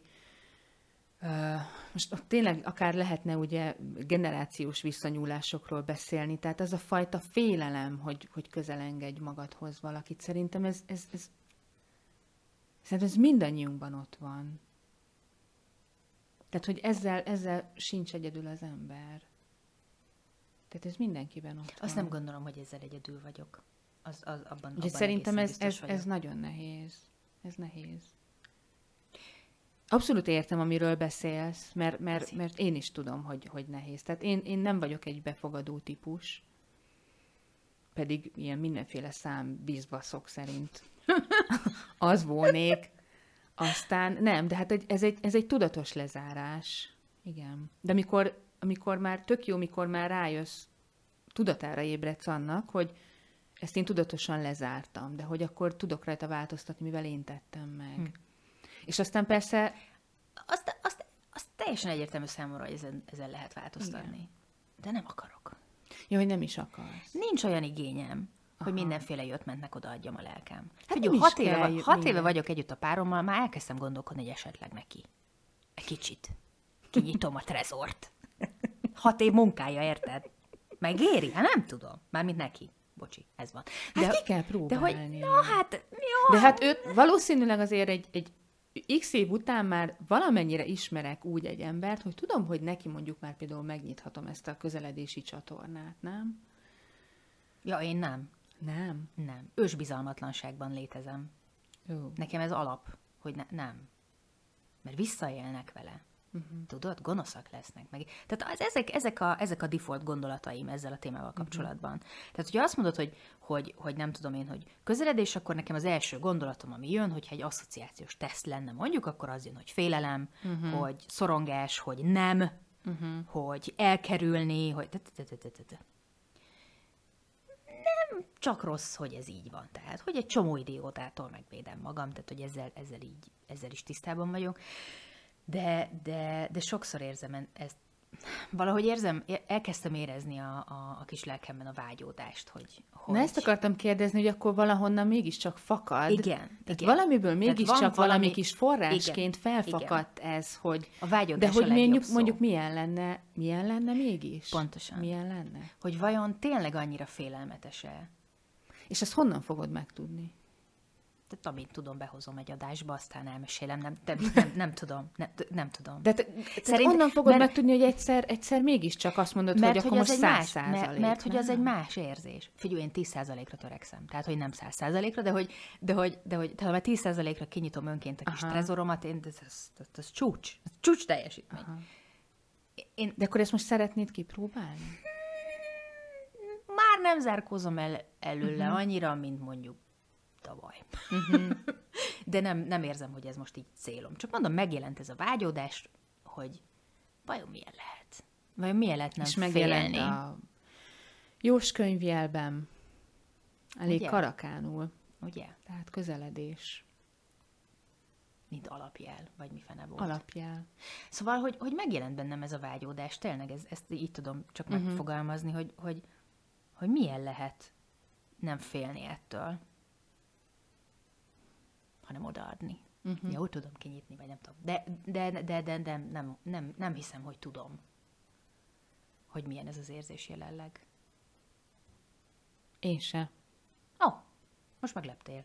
most tényleg akár lehetne ugye generációs visszanyúlásokról beszélni, tehát az a fajta félelem, hogy, hogy közel engedj magadhoz valakit, szerintem ez, ez, ez, szerintem ez mindannyiunkban ott van. Tehát, hogy ezzel, ezzel sincs egyedül az ember. Tehát ez mindenkiben ott Azt van. nem gondolom, hogy ezzel egyedül vagyok. Az, az, abban, Úgyhogy abban szerintem ez, ez, biztos ez vagyok. nagyon nehéz. Ez nehéz. Abszolút értem, amiről beszélsz, mert, mert, mert én is tudom, hogy, hogy nehéz. Tehát én, én nem vagyok egy befogadó típus. pedig ilyen mindenféle szám bizbaszok szerint <laughs> az volnék. Aztán nem, de hát egy, ez, egy, ez egy tudatos lezárás. Igen. De amikor, amikor már tök jó, mikor már rájössz, tudatára ébredsz annak, hogy ezt én tudatosan lezártam, de hogy akkor tudok rajta változtatni, mivel én tettem meg. Hm. És aztán persze... Azt, azt, azt teljesen egyértelmű számomra, hogy ezen, ezen lehet változtatni. Igen. De nem akarok. Jó, hogy nem is akarsz. Nincs olyan igényem, Aha. hogy mindenféle jött mentnek odaadjam a lelkem. Hát Figyelj, hat, éve, hat éve vagyok együtt a párommal, már elkezdtem gondolkodni, hogy esetleg neki. Egy kicsit. Kinyitom a trezort. Hat év munkája, érted? Megéri? Hát nem tudom. Mármint neki. Bocsi, ez van. Hát de, ki kell próbálni. De hogy, na hát, jó. De hát ő valószínűleg azért egy, egy x év után már valamennyire ismerek úgy egy embert, hogy tudom, hogy neki mondjuk már például megnyithatom ezt a közeledési csatornát, nem? Ja, én nem. Nem? Nem. Ős bizalmatlanságban létezem. Jó. Nekem ez alap, hogy ne, nem. Mert visszaélnek vele. Uh-huh. Tudod, gonoszak lesznek meg. Tehát az, ezek, ezek, a, ezek a default gondolataim ezzel a témával mhm. kapcsolatban. Uh-huh. Tehát, hogyha azt mondod, hogy, hogy, hogy nem tudom én, hogy közeledés, akkor nekem az első gondolatom, ami jön, hogyha egy asszociációs teszt lenne mondjuk, akkor az jön, hogy félelem, uh-huh. hogy szorongás, hogy nem, uh-huh. hogy elkerülni, hogy... Csak rossz, hogy ez így van. Tehát, hogy egy csomó idiótától megvédem magam, tehát, hogy ezzel, ezzel így, ezzel is tisztában vagyok de, de, de sokszor érzem ezt, valahogy érzem, elkezdtem érezni a, a, a kis lelkemben a vágyódást, hogy, hogy... Na ezt akartam kérdezni, hogy akkor valahonnan mégiscsak fakad. Igen. igen. valamiből mégiscsak valami, valami kis forrásként igen, felfakadt igen. ez, hogy... A vágyódás De hogy mondjuk, mondjuk milyen lenne, milyen lenne mégis? Pontosan. Milyen lenne? Hogy vajon tényleg annyira félelmetes-e? És ezt honnan fogod megtudni? Tehát amint tudom, behozom egy adásba, aztán elmesélem, nem, nem, nem, nem tudom, nem, nem tudom. De te, Szerint, onnan fogod mert, megtudni, hogy egyszer, egyszer mégiscsak azt mondod, mert, hogy akkor most száz százalék. Mert, mert hogy az egy más érzés. Figyelj, én 10 százalékra törekszem. Tehát, hogy nem száz százalékra, de hogy, de hogy, de hogy tehát, ha 10 százalékra kinyitom önként a kis Aha. trezoromat, én, ez, ez, ez, ez csúcs, ez csúcs teljesítmény. Aha. Én, de akkor ezt most szeretnéd kipróbálni? Már nem zárkózom el előle uh-huh. annyira, mint mondjuk tavaly. Uh-huh. <laughs> De nem, nem érzem, hogy ez most így célom. Csak mondom, megjelent ez a vágyódás, hogy vajon milyen lehet? Vajon milyen lehet nem És megjelent félni? a Jós könyvjelben, elég Ugye? karakánul. Ugye? Tehát közeledés. Mint alapjel, vagy mi fene volt. Alapjel. Szóval, hogy, hogy megjelent bennem ez a vágyódás, tényleg ez, ezt így tudom csak uh-huh. megfogalmazni, hogy, hogy, hogy milyen lehet nem félni ettől hanem odaadni. Uh-huh. Jó, tudom kinyitni, vagy nem tudom. De, de, de, de, de nem, nem, nem hiszem, hogy tudom, hogy milyen ez az érzés jelenleg. Én se. Ó, oh, most megleptél.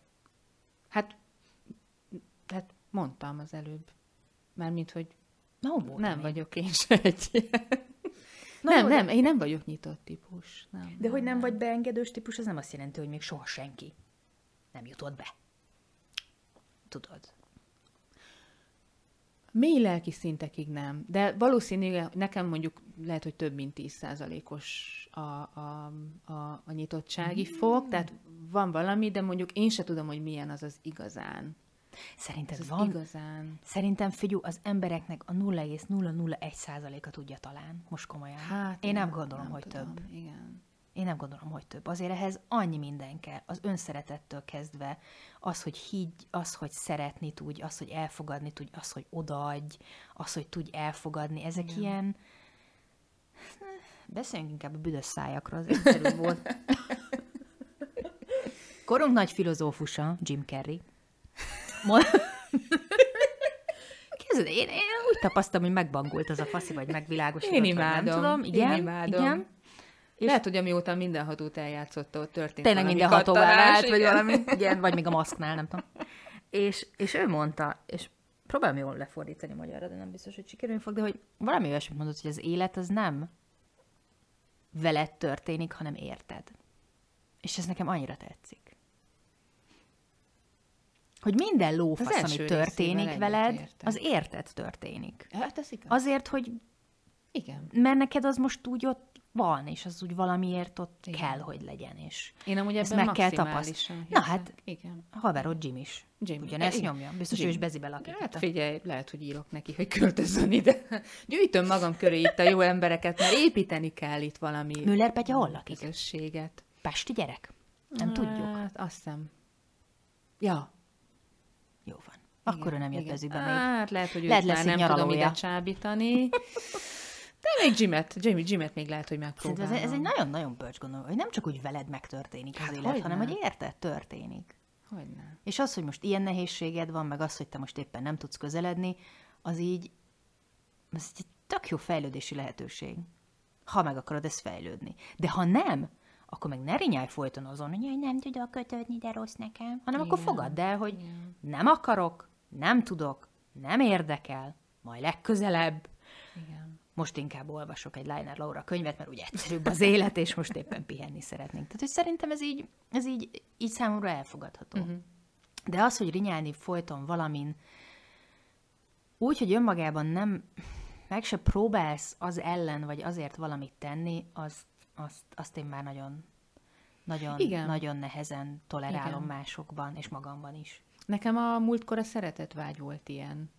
Hát, hát mondtam az előbb. Mármint, hogy no, nem én. vagyok én se egy <laughs> Na, nem, jó, nem, de... én nem vagyok nyitott típus. Nem, de nem, hogy nem, nem vagy beengedős típus, az nem azt jelenti, hogy még soha senki nem jutott be tudod. Mély lelki szintekig nem, de valószínűleg nekem mondjuk lehet, hogy több mint 10%-os a, a, a, a nyitottsági mm. fok, tehát van valami, de mondjuk én se tudom, hogy milyen az az igazán. Szerinted az van? Igazán. Szerintem, figyú, az embereknek a 0,001%-a tudja talán, most komolyan. Hát, én nem, nem gondolom, nem hogy tudom. több. Igen. Én nem gondolom, hogy több. Azért ehhez annyi minden kell. Az önszeretettől kezdve, az, hogy higgy, az, hogy szeretni tudj, az, hogy elfogadni tudj, az, hogy odaadj, az, hogy tudj elfogadni. Ezek Igen. ilyen... Beszéljünk inkább a büdös szájakról, az volt. Korunk nagy filozófusa, Jim Carrey. Képzeld, én, én úgy tapasztalom, hogy megbangult az a faszi, vagy megvilágosodott. Én imádom. Nem tudom. Igen, én imádom. Igen. És Lehet, hogy amióta minden hatót eljátszott, ott történt Tényleg minden hatóvá vált, vagy valami, <laughs> igen, vagy még a maszknál, nem tudom. És, és ő mondta, és próbálom jól lefordítani magyarra, de nem biztos, hogy sikerülni fog, de hogy valami olyasmit mondott, hogy az élet az nem veled történik, hanem érted. És ez nekem annyira tetszik. Hogy minden lófasz, ami történik veled, értem. az érted történik. Hát ez igaz. Azért, hogy igen. Mert neked az most úgy ott van, és az úgy valamiért ott Igen. kell, hogy legyen, és Én amúgy ezt meg kell tapasztalni. Na hát, Igen. haverod Jim is. Jim. Ugyanezt Igen. nyomja. Biztos, Jim. ő is bezibe lakik. Hát a- figyelj, lehet, hogy írok neki, hogy költözön ide. <laughs> Gyűjtöm magam köré itt a jó embereket, mert építeni kell itt valami Müller Petya hol lakik? közösséget. Pesti gyerek? Nem tudjuk. Hát, azt hiszem. Ja. Jó van. Akkor ő nem jött igen. bezibe még. Hát lehet, hogy őt Lehet már nem tudom ide csábítani. <laughs> De még Jimet, Jimmy, Jimet még lehet, hogy megpróbálom. ez, ez egy nagyon-nagyon bölcs gondolom, hogy nem csak úgy veled megtörténik az Hát élet, hogyne. hanem hogy érted, történik. Hogyne. És az, hogy most ilyen nehézséged van, meg az, hogy te most éppen nem tudsz közeledni, az így, az egy tök jó fejlődési lehetőség. Ha meg akarod ezt fejlődni. De ha nem, akkor meg ne rinyálj folyton azon, hogy "Jaj, nem tudok kötődni, de rossz nekem. Hanem akkor Igen. fogadd el, hogy nem akarok, nem tudok, nem érdekel, majd legközelebb. Igen. Most inkább olvasok egy Liner Laura könyvet, mert ugye egyszerűbb az élet, és most éppen pihenni szeretnénk. Tehát, hogy szerintem ez így, ez így, így számomra elfogadható. Uh-huh. De az, hogy rinyálni folyton valamin, úgy, hogy önmagában nem, meg se próbálsz az ellen, vagy azért valamit tenni, azt, azt, azt én már nagyon, nagyon, Igen. nagyon nehezen tolerálom Igen. másokban, és magamban is. Nekem a múltkor a szeretetvágy volt ilyen.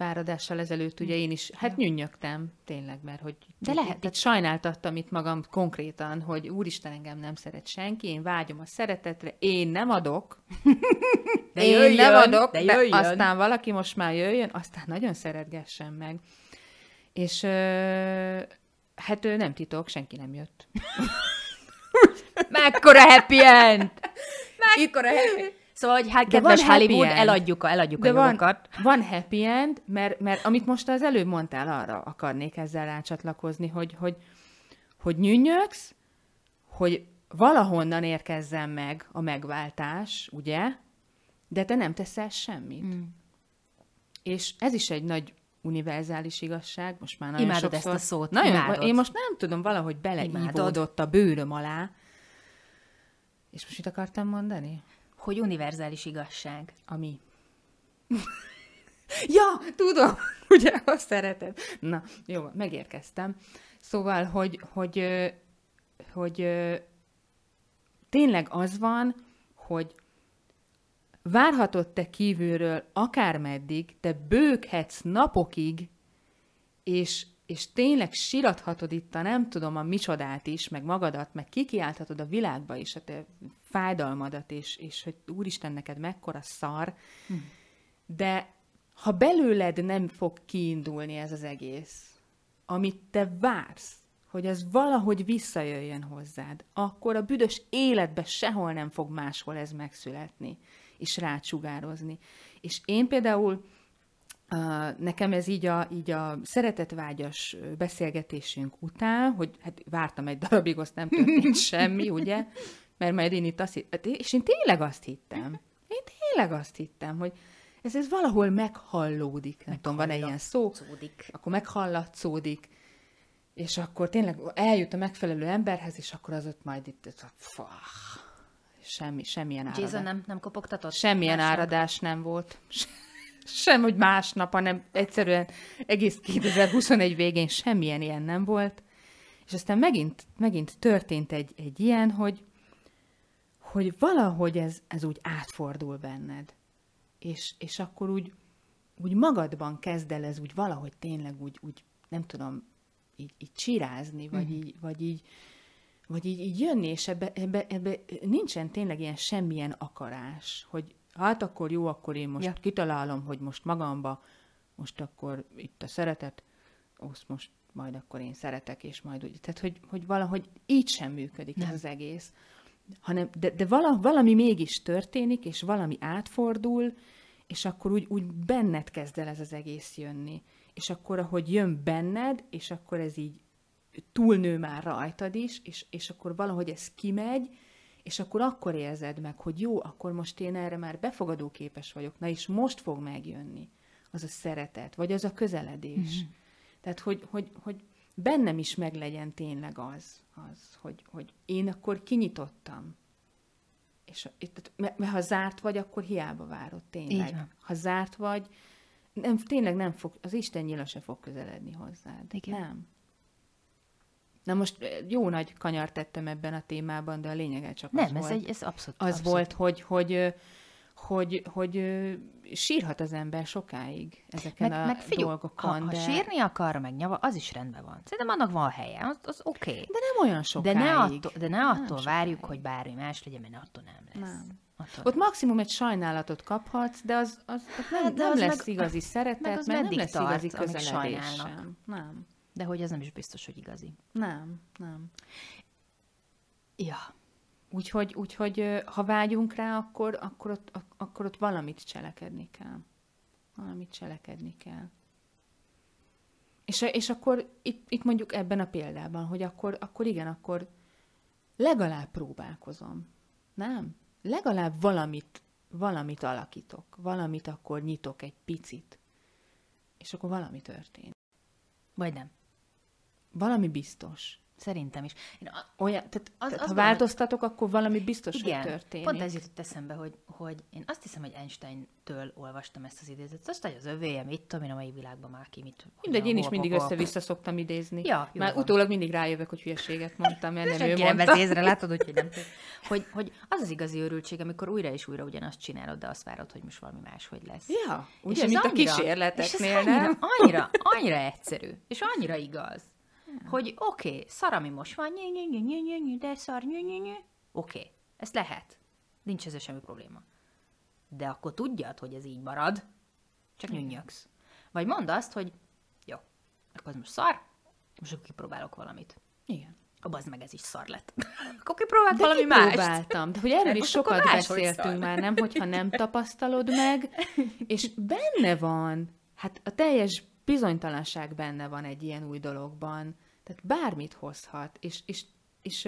Pár adással ezelőtt ugye én is, hát nyűnyögtem, tényleg, mert hogy De lehet- tehát sajnáltattam itt magam konkrétan, hogy úristen engem nem szeret senki, én vágyom a szeretetre, én nem adok, <laughs> De én jöjjön, nem adok, de de, aztán valaki most már jöjjön, aztán nagyon szeretgessen meg. És hát ö, nem titok, senki nem jött. <laughs> Mekkora happy end! <laughs> Mekkora happy Szóval, hogy hát kedves Hollywood, end. eladjuk a, eladjuk De a van, jogokat. van happy end, mert, mert amit most az előbb mondtál, arra akarnék ezzel rácsatlakozni, hogy, hogy, hogy nyűnyögsz, hogy valahonnan érkezzen meg a megváltás, ugye? De te nem teszel semmit. Mm. És ez is egy nagy univerzális igazság, most már nagyon Imádod sokszor... ezt a szót, Nagyon, imádod. Én most nem tudom, valahogy beleívódott a bőröm alá. És most mit akartam mondani? Hogy univerzális igazság. Ami. <laughs> ja, tudom, <laughs> ugye, azt szereted. Na, jó, megérkeztem. Szóval, hogy, hogy, hogy ö, tényleg az van, hogy várhatod te kívülről akármeddig, te bőghetsz napokig, és, és tényleg sirathatod itt a nem tudom a micsodát is, meg magadat, meg kikiálthatod a világba is a te fájdalmadat, és, és hogy úristen, neked mekkora szar, de ha belőled nem fog kiindulni ez az egész, amit te vársz, hogy az valahogy visszajöjjön hozzád, akkor a büdös életbe sehol nem fog máshol ez megszületni, és rácsugározni. És én például nekem ez így a, így a szeretetvágyas beszélgetésünk után, hogy hát vártam egy darabig, azt nem történt <laughs> semmi, ugye? Mert majd én itt azt hittem, és én tényleg azt hittem, én tényleg azt hittem, hogy ez, ez valahol meghallódik, nem tudom, van-e ilyen szó, Szódik. akkor meghallatszódik, és akkor tényleg eljut a megfelelő emberhez, és akkor az ott majd itt, a- fah, semmi, semmilyen áradás. Jason nem, nem kopogtatott? Semmilyen áradás nem volt. Sem, hogy másnap, hanem egyszerűen egész 2021 végén semmilyen ilyen nem volt. És aztán megint, megint történt egy, egy ilyen, hogy, hogy valahogy ez, ez úgy átfordul benned. És, és akkor úgy, úgy magadban kezd el ez úgy valahogy tényleg úgy, úgy nem tudom, így, így csirázni, vagy, mm. így, vagy így, vagy így, így jönni, és ebbe, ebbe, ebbe nincsen tényleg ilyen semmilyen akarás, hogy hát akkor jó, akkor én most Ja. kitalálom, hogy most magamba, most akkor itt a szeretet, azt most majd akkor én szeretek, és majd úgy. Tehát, hogy, hogy valahogy így sem működik Nem. ez az egész. Hanem, de, de vala, valami mégis történik, és valami átfordul, és akkor úgy, úgy benned kezd el ez az egész jönni. És akkor, ahogy jön benned, és akkor ez így túlnő már rajtad is, és, és akkor valahogy ez kimegy, és akkor akkor érzed meg, hogy jó, akkor most én erre már befogadó képes vagyok, na és most fog megjönni az a szeretet, vagy az a közeledés. Mm-hmm. Tehát, hogy, hogy, hogy bennem is meglegyen tényleg az, az hogy, hogy én akkor kinyitottam. És itt- mert mert ha zárt vagy, akkor hiába várod tényleg. Ha zárt vagy, nem, tényleg nem fog, az Isten nyila se fog közeledni hozzád. Igen. Nem. Na most jó nagy kanyart tettem ebben a témában, de a lényege csak Nem, az ez, volt. egy, ez abszolút. az abszolút. volt, hogy, hogy, hogy, hogy, ö, sírhat az ember sokáig ezeken Meg, a meg figyelj, dolgokon, ha, ha de, sírni akar, meg nyava, az is rendben van. Szerintem annak van helye, az, az oké. Okay. de nem olyan De sokáig. ne attól, de ne attól sokáig. várjuk, hogy bármi más legyen, mert attól nem lesz. Nem. Attól Ott maximum egy sajnálatot kaphatsz, de az, az, az nem, Hát, de nem az lesz meg- igazi szeretet, meg az meg nem lesz igazi közeledés sem. Nem, De hogy ez nem is biztos, hogy igazi. nem, nem. Ja. Úgyhogy, úgyhogy ha vágyunk rá, akkor, akkor, ott, ak- akkor ott valamit cselekedni kell. Valamit cselekedni kell. És, és akkor itt, itt mondjuk ebben a példában, hogy akkor, akkor igen, akkor legalább próbálkozom. Nem? Legalább valamit, valamit alakítok. Valamit akkor nyitok egy picit. És akkor valami történik. Vagy nem. Valami biztos. Szerintem is. Én a, Olyan, tehát, Az- tehát azt ha változtatok, akkor valami biztos, igen, hogy történik. pont ez jutott eszembe, hogy, hogy én azt hiszem, hogy Einstein-től olvastam ezt az idézetet. Azt, hogy az övéje, mit tudom én, a mai világban már ki, mit... Mindegy, én is mindig össze-vissza szoktam idézni. Ja, jó Már van. utólag mindig rájövök, hogy hülyeséget mondtam, mert nem ő mondta. észre, látod, úgyhogy nem. Hogy, hogy az az igazi örültség, amikor újra és újra ugyanazt csinálod, de azt várod, hogy most valami máshogy lesz. Ja, És ugye, ez mint a annyira- és ez kísérleteknél, annyira, nem? Annyira, annyira egyszerű, és annyira igaz, hogy oké, okay, szar, ami most van, nyű, nyű, nyű, nyű, nyű, nyű, de szar, nyű, nyű, nyű. Oké, okay, ezt lehet. Nincs ezzel semmi probléma. De akkor tudjad, hogy ez így marad, csak nyűnyöksz. Vagy mondd azt, hogy jó, akkor ez most szar, most akkor kipróbálok valamit. Igen. Abba az meg ez is szar lett. <laughs> akkor kipróbált De valami mást. kipróbáltam. De hogy erről is sokat beszéltünk már, nem? Hogyha nem tapasztalod meg, <laughs> és benne van, hát a teljes bizonytalanság benne van egy ilyen új dologban. Tehát bármit hozhat. És, és, és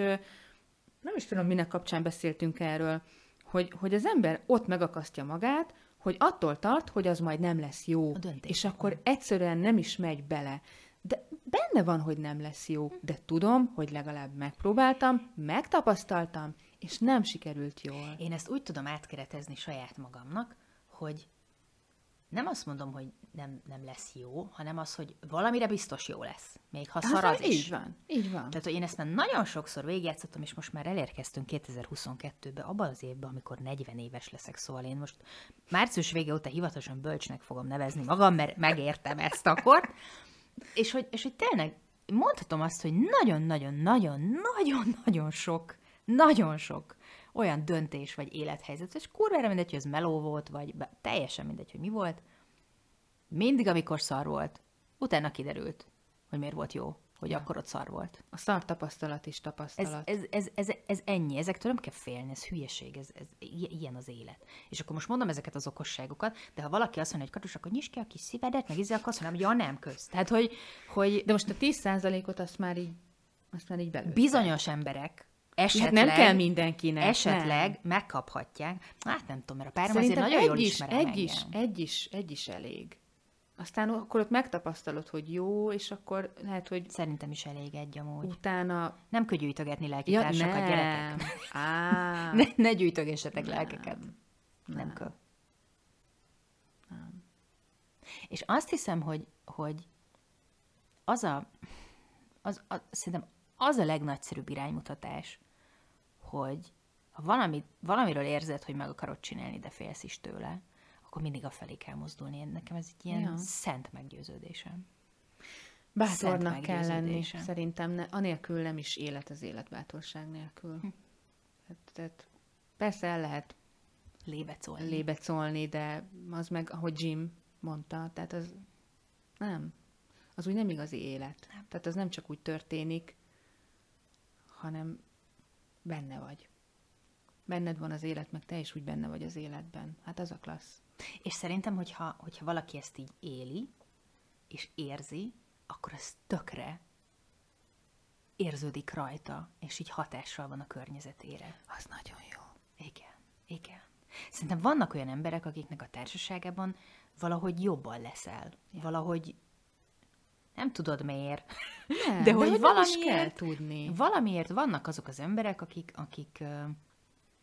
nem is tudom, minek kapcsán beszéltünk erről, hogy, hogy az ember ott megakasztja magát, hogy attól tart, hogy az majd nem lesz jó. És akkor egyszerűen nem is megy bele. De benne van, hogy nem lesz jó, de tudom, hogy legalább megpróbáltam, megtapasztaltam, és nem sikerült jól. Én ezt úgy tudom átkeretezni saját magamnak, hogy nem azt mondom, hogy nem, nem lesz jó, hanem az, hogy valamire biztos jó lesz. Még ha szar az így is. van, így van. Tehát, hogy én ezt már nagyon sokszor végigjátszottam, és most már elérkeztünk 2022-be, abban az évben, amikor 40 éves leszek, szóval én most március vége óta hivatalosan bölcsnek fogom nevezni magam, mert megértem ezt akkor. És hogy, és hogy tényleg mondhatom azt, hogy nagyon-nagyon-nagyon-nagyon-nagyon sok, nagyon sok olyan döntés vagy élethelyzet, és kurvára mindegy, hogy ez meló volt, vagy be, teljesen mindegy, hogy mi volt. Mindig, amikor szar volt, utána kiderült, hogy miért volt jó, hogy ja. akkor ott szar volt. A szar tapasztalat is Ez, tapasztalat. ez, ez, ez, ez ennyi, ezektől nem kell félni, ez hülyeség, ez, ez ilyen az élet. És akkor most mondom ezeket az okosságokat, de ha valaki azt mondja, hogy Katus, akkor nyisd ki a kis szívedet, meg izé, akkor azt mondom, ja nem köz. Tehát, hogy, hogy De most a 10%-ot azt már így, azt már így belőtt. bizonyos emberek esetleg, Hát nem kell mindenkinek. esetleg nem. megkaphatják. Hát nem tudom, mert a párom Szerintem azért nagyon egy jól is, egy engem. is, egy is, egy is elég. Aztán akkor ott megtapasztalod, hogy jó, és akkor lehet, hogy Szerintem is elég egy amúgy. utána... Nem kell gyűjtögetni Ja, lelkitársakat, nem. gyerekek. Á, <laughs> Ne, ne gyűjtögessetek lelkeket. Nem kell. És azt hiszem, hogy, hogy az a, az, a, szerintem az a legnagyszerűbb iránymutatás, hogy ha valami, valamiről érzed, hogy meg akarod csinálni, de félsz is tőle, akkor mindig a felé kell mozdulni. Nekem ez egy ilyen Ja. szent meggyőződésem. bátornak Szent kell lenni. Szerintem ne, anélkül nem is élet az életbátorság nélkül. Hm. Tehát, tehát persze el lehet Lébecolni. lébecolni, de az meg, ahogy Jim mondta, tehát az nem. Az úgy nem igazi élet. Nem. Tehát az nem csak úgy történik, hanem benne vagy. Benned van az élet, meg te is úgy benne vagy az életben. Hát az a klassz. És szerintem, hogyha, hogyha valaki ezt így éli, és érzi, akkor ez tökre érződik rajta, és így hatással van a környezetére. Az nagyon jó. Igen, igen. Szerintem vannak olyan emberek, akiknek a társaságában valahogy jobban leszel. Ja. Valahogy nem tudod miért. Nem, De hogy nem is valamiért- kell tudni. Valamiért vannak azok az emberek, akik, akik,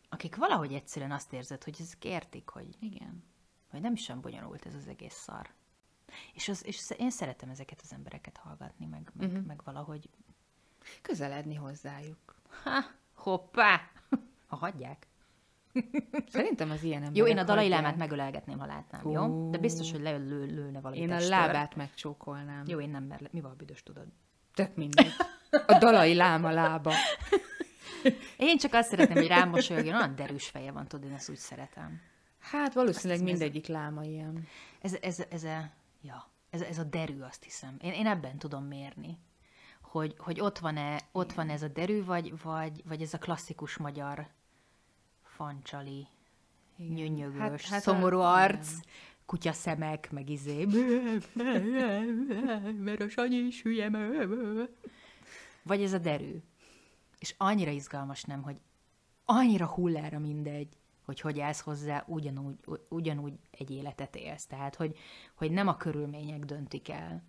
akik valahogy egyszerűen azt érzed, hogy ezek értik, hogy, Igen. hogy nem is olyan bonyolult ez az egész szar. És, az, és én szeretem ezeket az embereket hallgatni, meg, meg, uh-huh. meg valahogy Közeledni hozzájuk. Ha, hoppá! Ha hagyják. <laughs> Szerintem az ilyen emberek Jó, én a dalai lámát megölelgetném, ha látnám, jó? De biztos, hogy lelő, lőne valami Én a testőr. lábát megcsókolnám. Jó, én nem, mert mi van, büdös tudod. Tök mindegy. A dalai láma lába. <laughs> Én csak azt szeretném, hogy rám mosolyogjon, olyan derűs feje van, tudod, én ezt úgy szeretem. Hát valószínűleg hiszem, ez- mindegyik láma ilyen. Ez, ez, ez, a, ja, ez, ez a derű, azt hiszem. Én, én ebben tudom mérni, hogy, hogy ott, van-e, ott van ez a derű, vagy, vagy, vagy ez a klasszikus magyar fancsali, nyönyögös, hát, Hát- hát hát szomorú a- arc, kutya szemek, meg izé, mert a Sanyi is hülye. Vagy ez a derű. És annyira izgalmas nem, hogy annyira hullára mindegy, hogy hogy állsz hozzá, ugyanúgy, ugyanúgy egy életet élsz. Tehát, hogy, hogy nem a körülmények döntik el,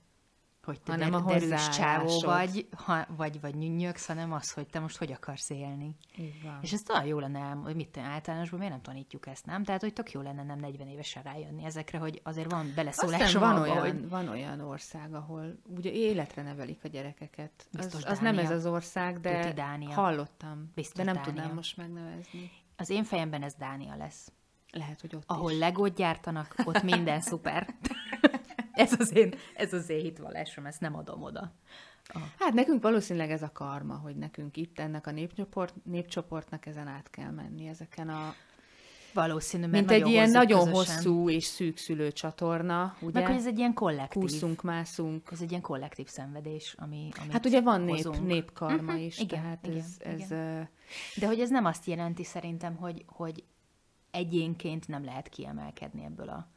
hogy te Hanem der, a derűs csávó vagy, ha, vagy, vagy nyünyögsz, hanem az, hogy te most hogy akarsz élni. Így van. És ez talán jó lenne, hogy mit általánosban miért nem tanítjuk ezt, nem? Tehát, hogy tök jó lenne nem 40 évesen rájönni ezekre, hogy azért van beleszólásom Aztán van olyan, hogy van olyan ország, ahol ugye életre nevelik a gyerekeket. Biztos az, az nem ez az ország, de Tuti Dánia. hallottam. Biztos de nem Dánia. tudnám most megnevezni. az én fejemben ez Dánia lesz. Lehet, hogy ott Ahol is. legót gyártanak, ott minden szuper. <laughs> <laughs> ez, az én, ez az én hitvallásom, ezt nem adom oda. Hát nekünk valószínűleg ez a karma, hogy nekünk itt ennek a népcsoport, népcsoportnak ezen át kell menni, ezeken a... Valószínű, mert Mint egy ilyen nagyon közösen. hosszú és szűkszülő csatorna, ugye? Meg hogy ez egy ilyen kollektív. Kúszunk, mászunk. Ez egy ilyen kollektív szenvedés, ami, Hát ugye van nép, hozunk. népkarma is, Igen, tehát igen, ez, ez igen. De hogy ez nem azt jelenti szerintem, hogy, hogy egyénként nem lehet kiemelkedni ebből a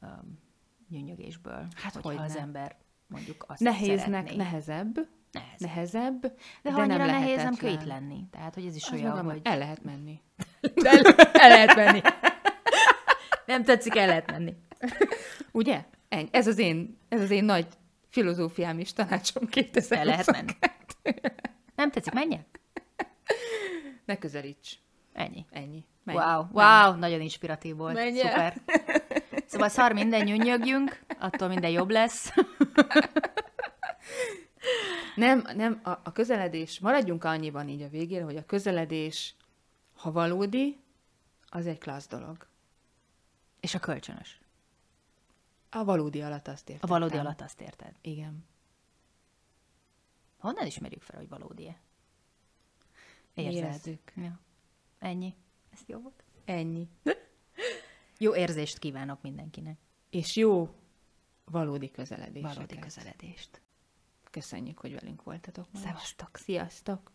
um, nyűnyögésből. Hát hogyha hogyne. az ember mondjuk azt nehéznek szeretné. nehezebb, Nehéz. nehezebb, De, de, ha annyira nem nehéz, nem kell itt lenni. Tehát, hogy ez is Az olyan, maga- hogy... El lehet menni. <laughs> El, el lehet menni. Nem tetszik, el lehet menni. Ugye? Ennyi. Ez az én, ez az én nagy filozófiám és tanácsom 2000 El lehet menni. Nem tetszik, menjen? Ne közelíts. Ennyi. Ennyi. Menj. Wow, Menj. wow, nagyon inspiratív volt. Menj el. Szuper. <laughs> Szóval szar minden nyűnyögjünk, attól minden jobb lesz. <laughs> Nem, nem, a, a közeledés, maradjunk annyiban így a végére, hogy a közeledés, ha valódi, az egy klassz dolog. És a kölcsönös. A valódi alatt azt A értem. valódi alatt azt érted. Igen. Honnan ismerjük fel, hogy valódi-e? Érzed. érezzük. Ja. Ennyi. Ez jó volt. Ennyi. <laughs> Jó érzést kívánok mindenkinek. És jó valódi közeledéseket. Valódi közeledést. Köszönjük, hogy velünk voltatok ma. Szevasztok. Sziasztok!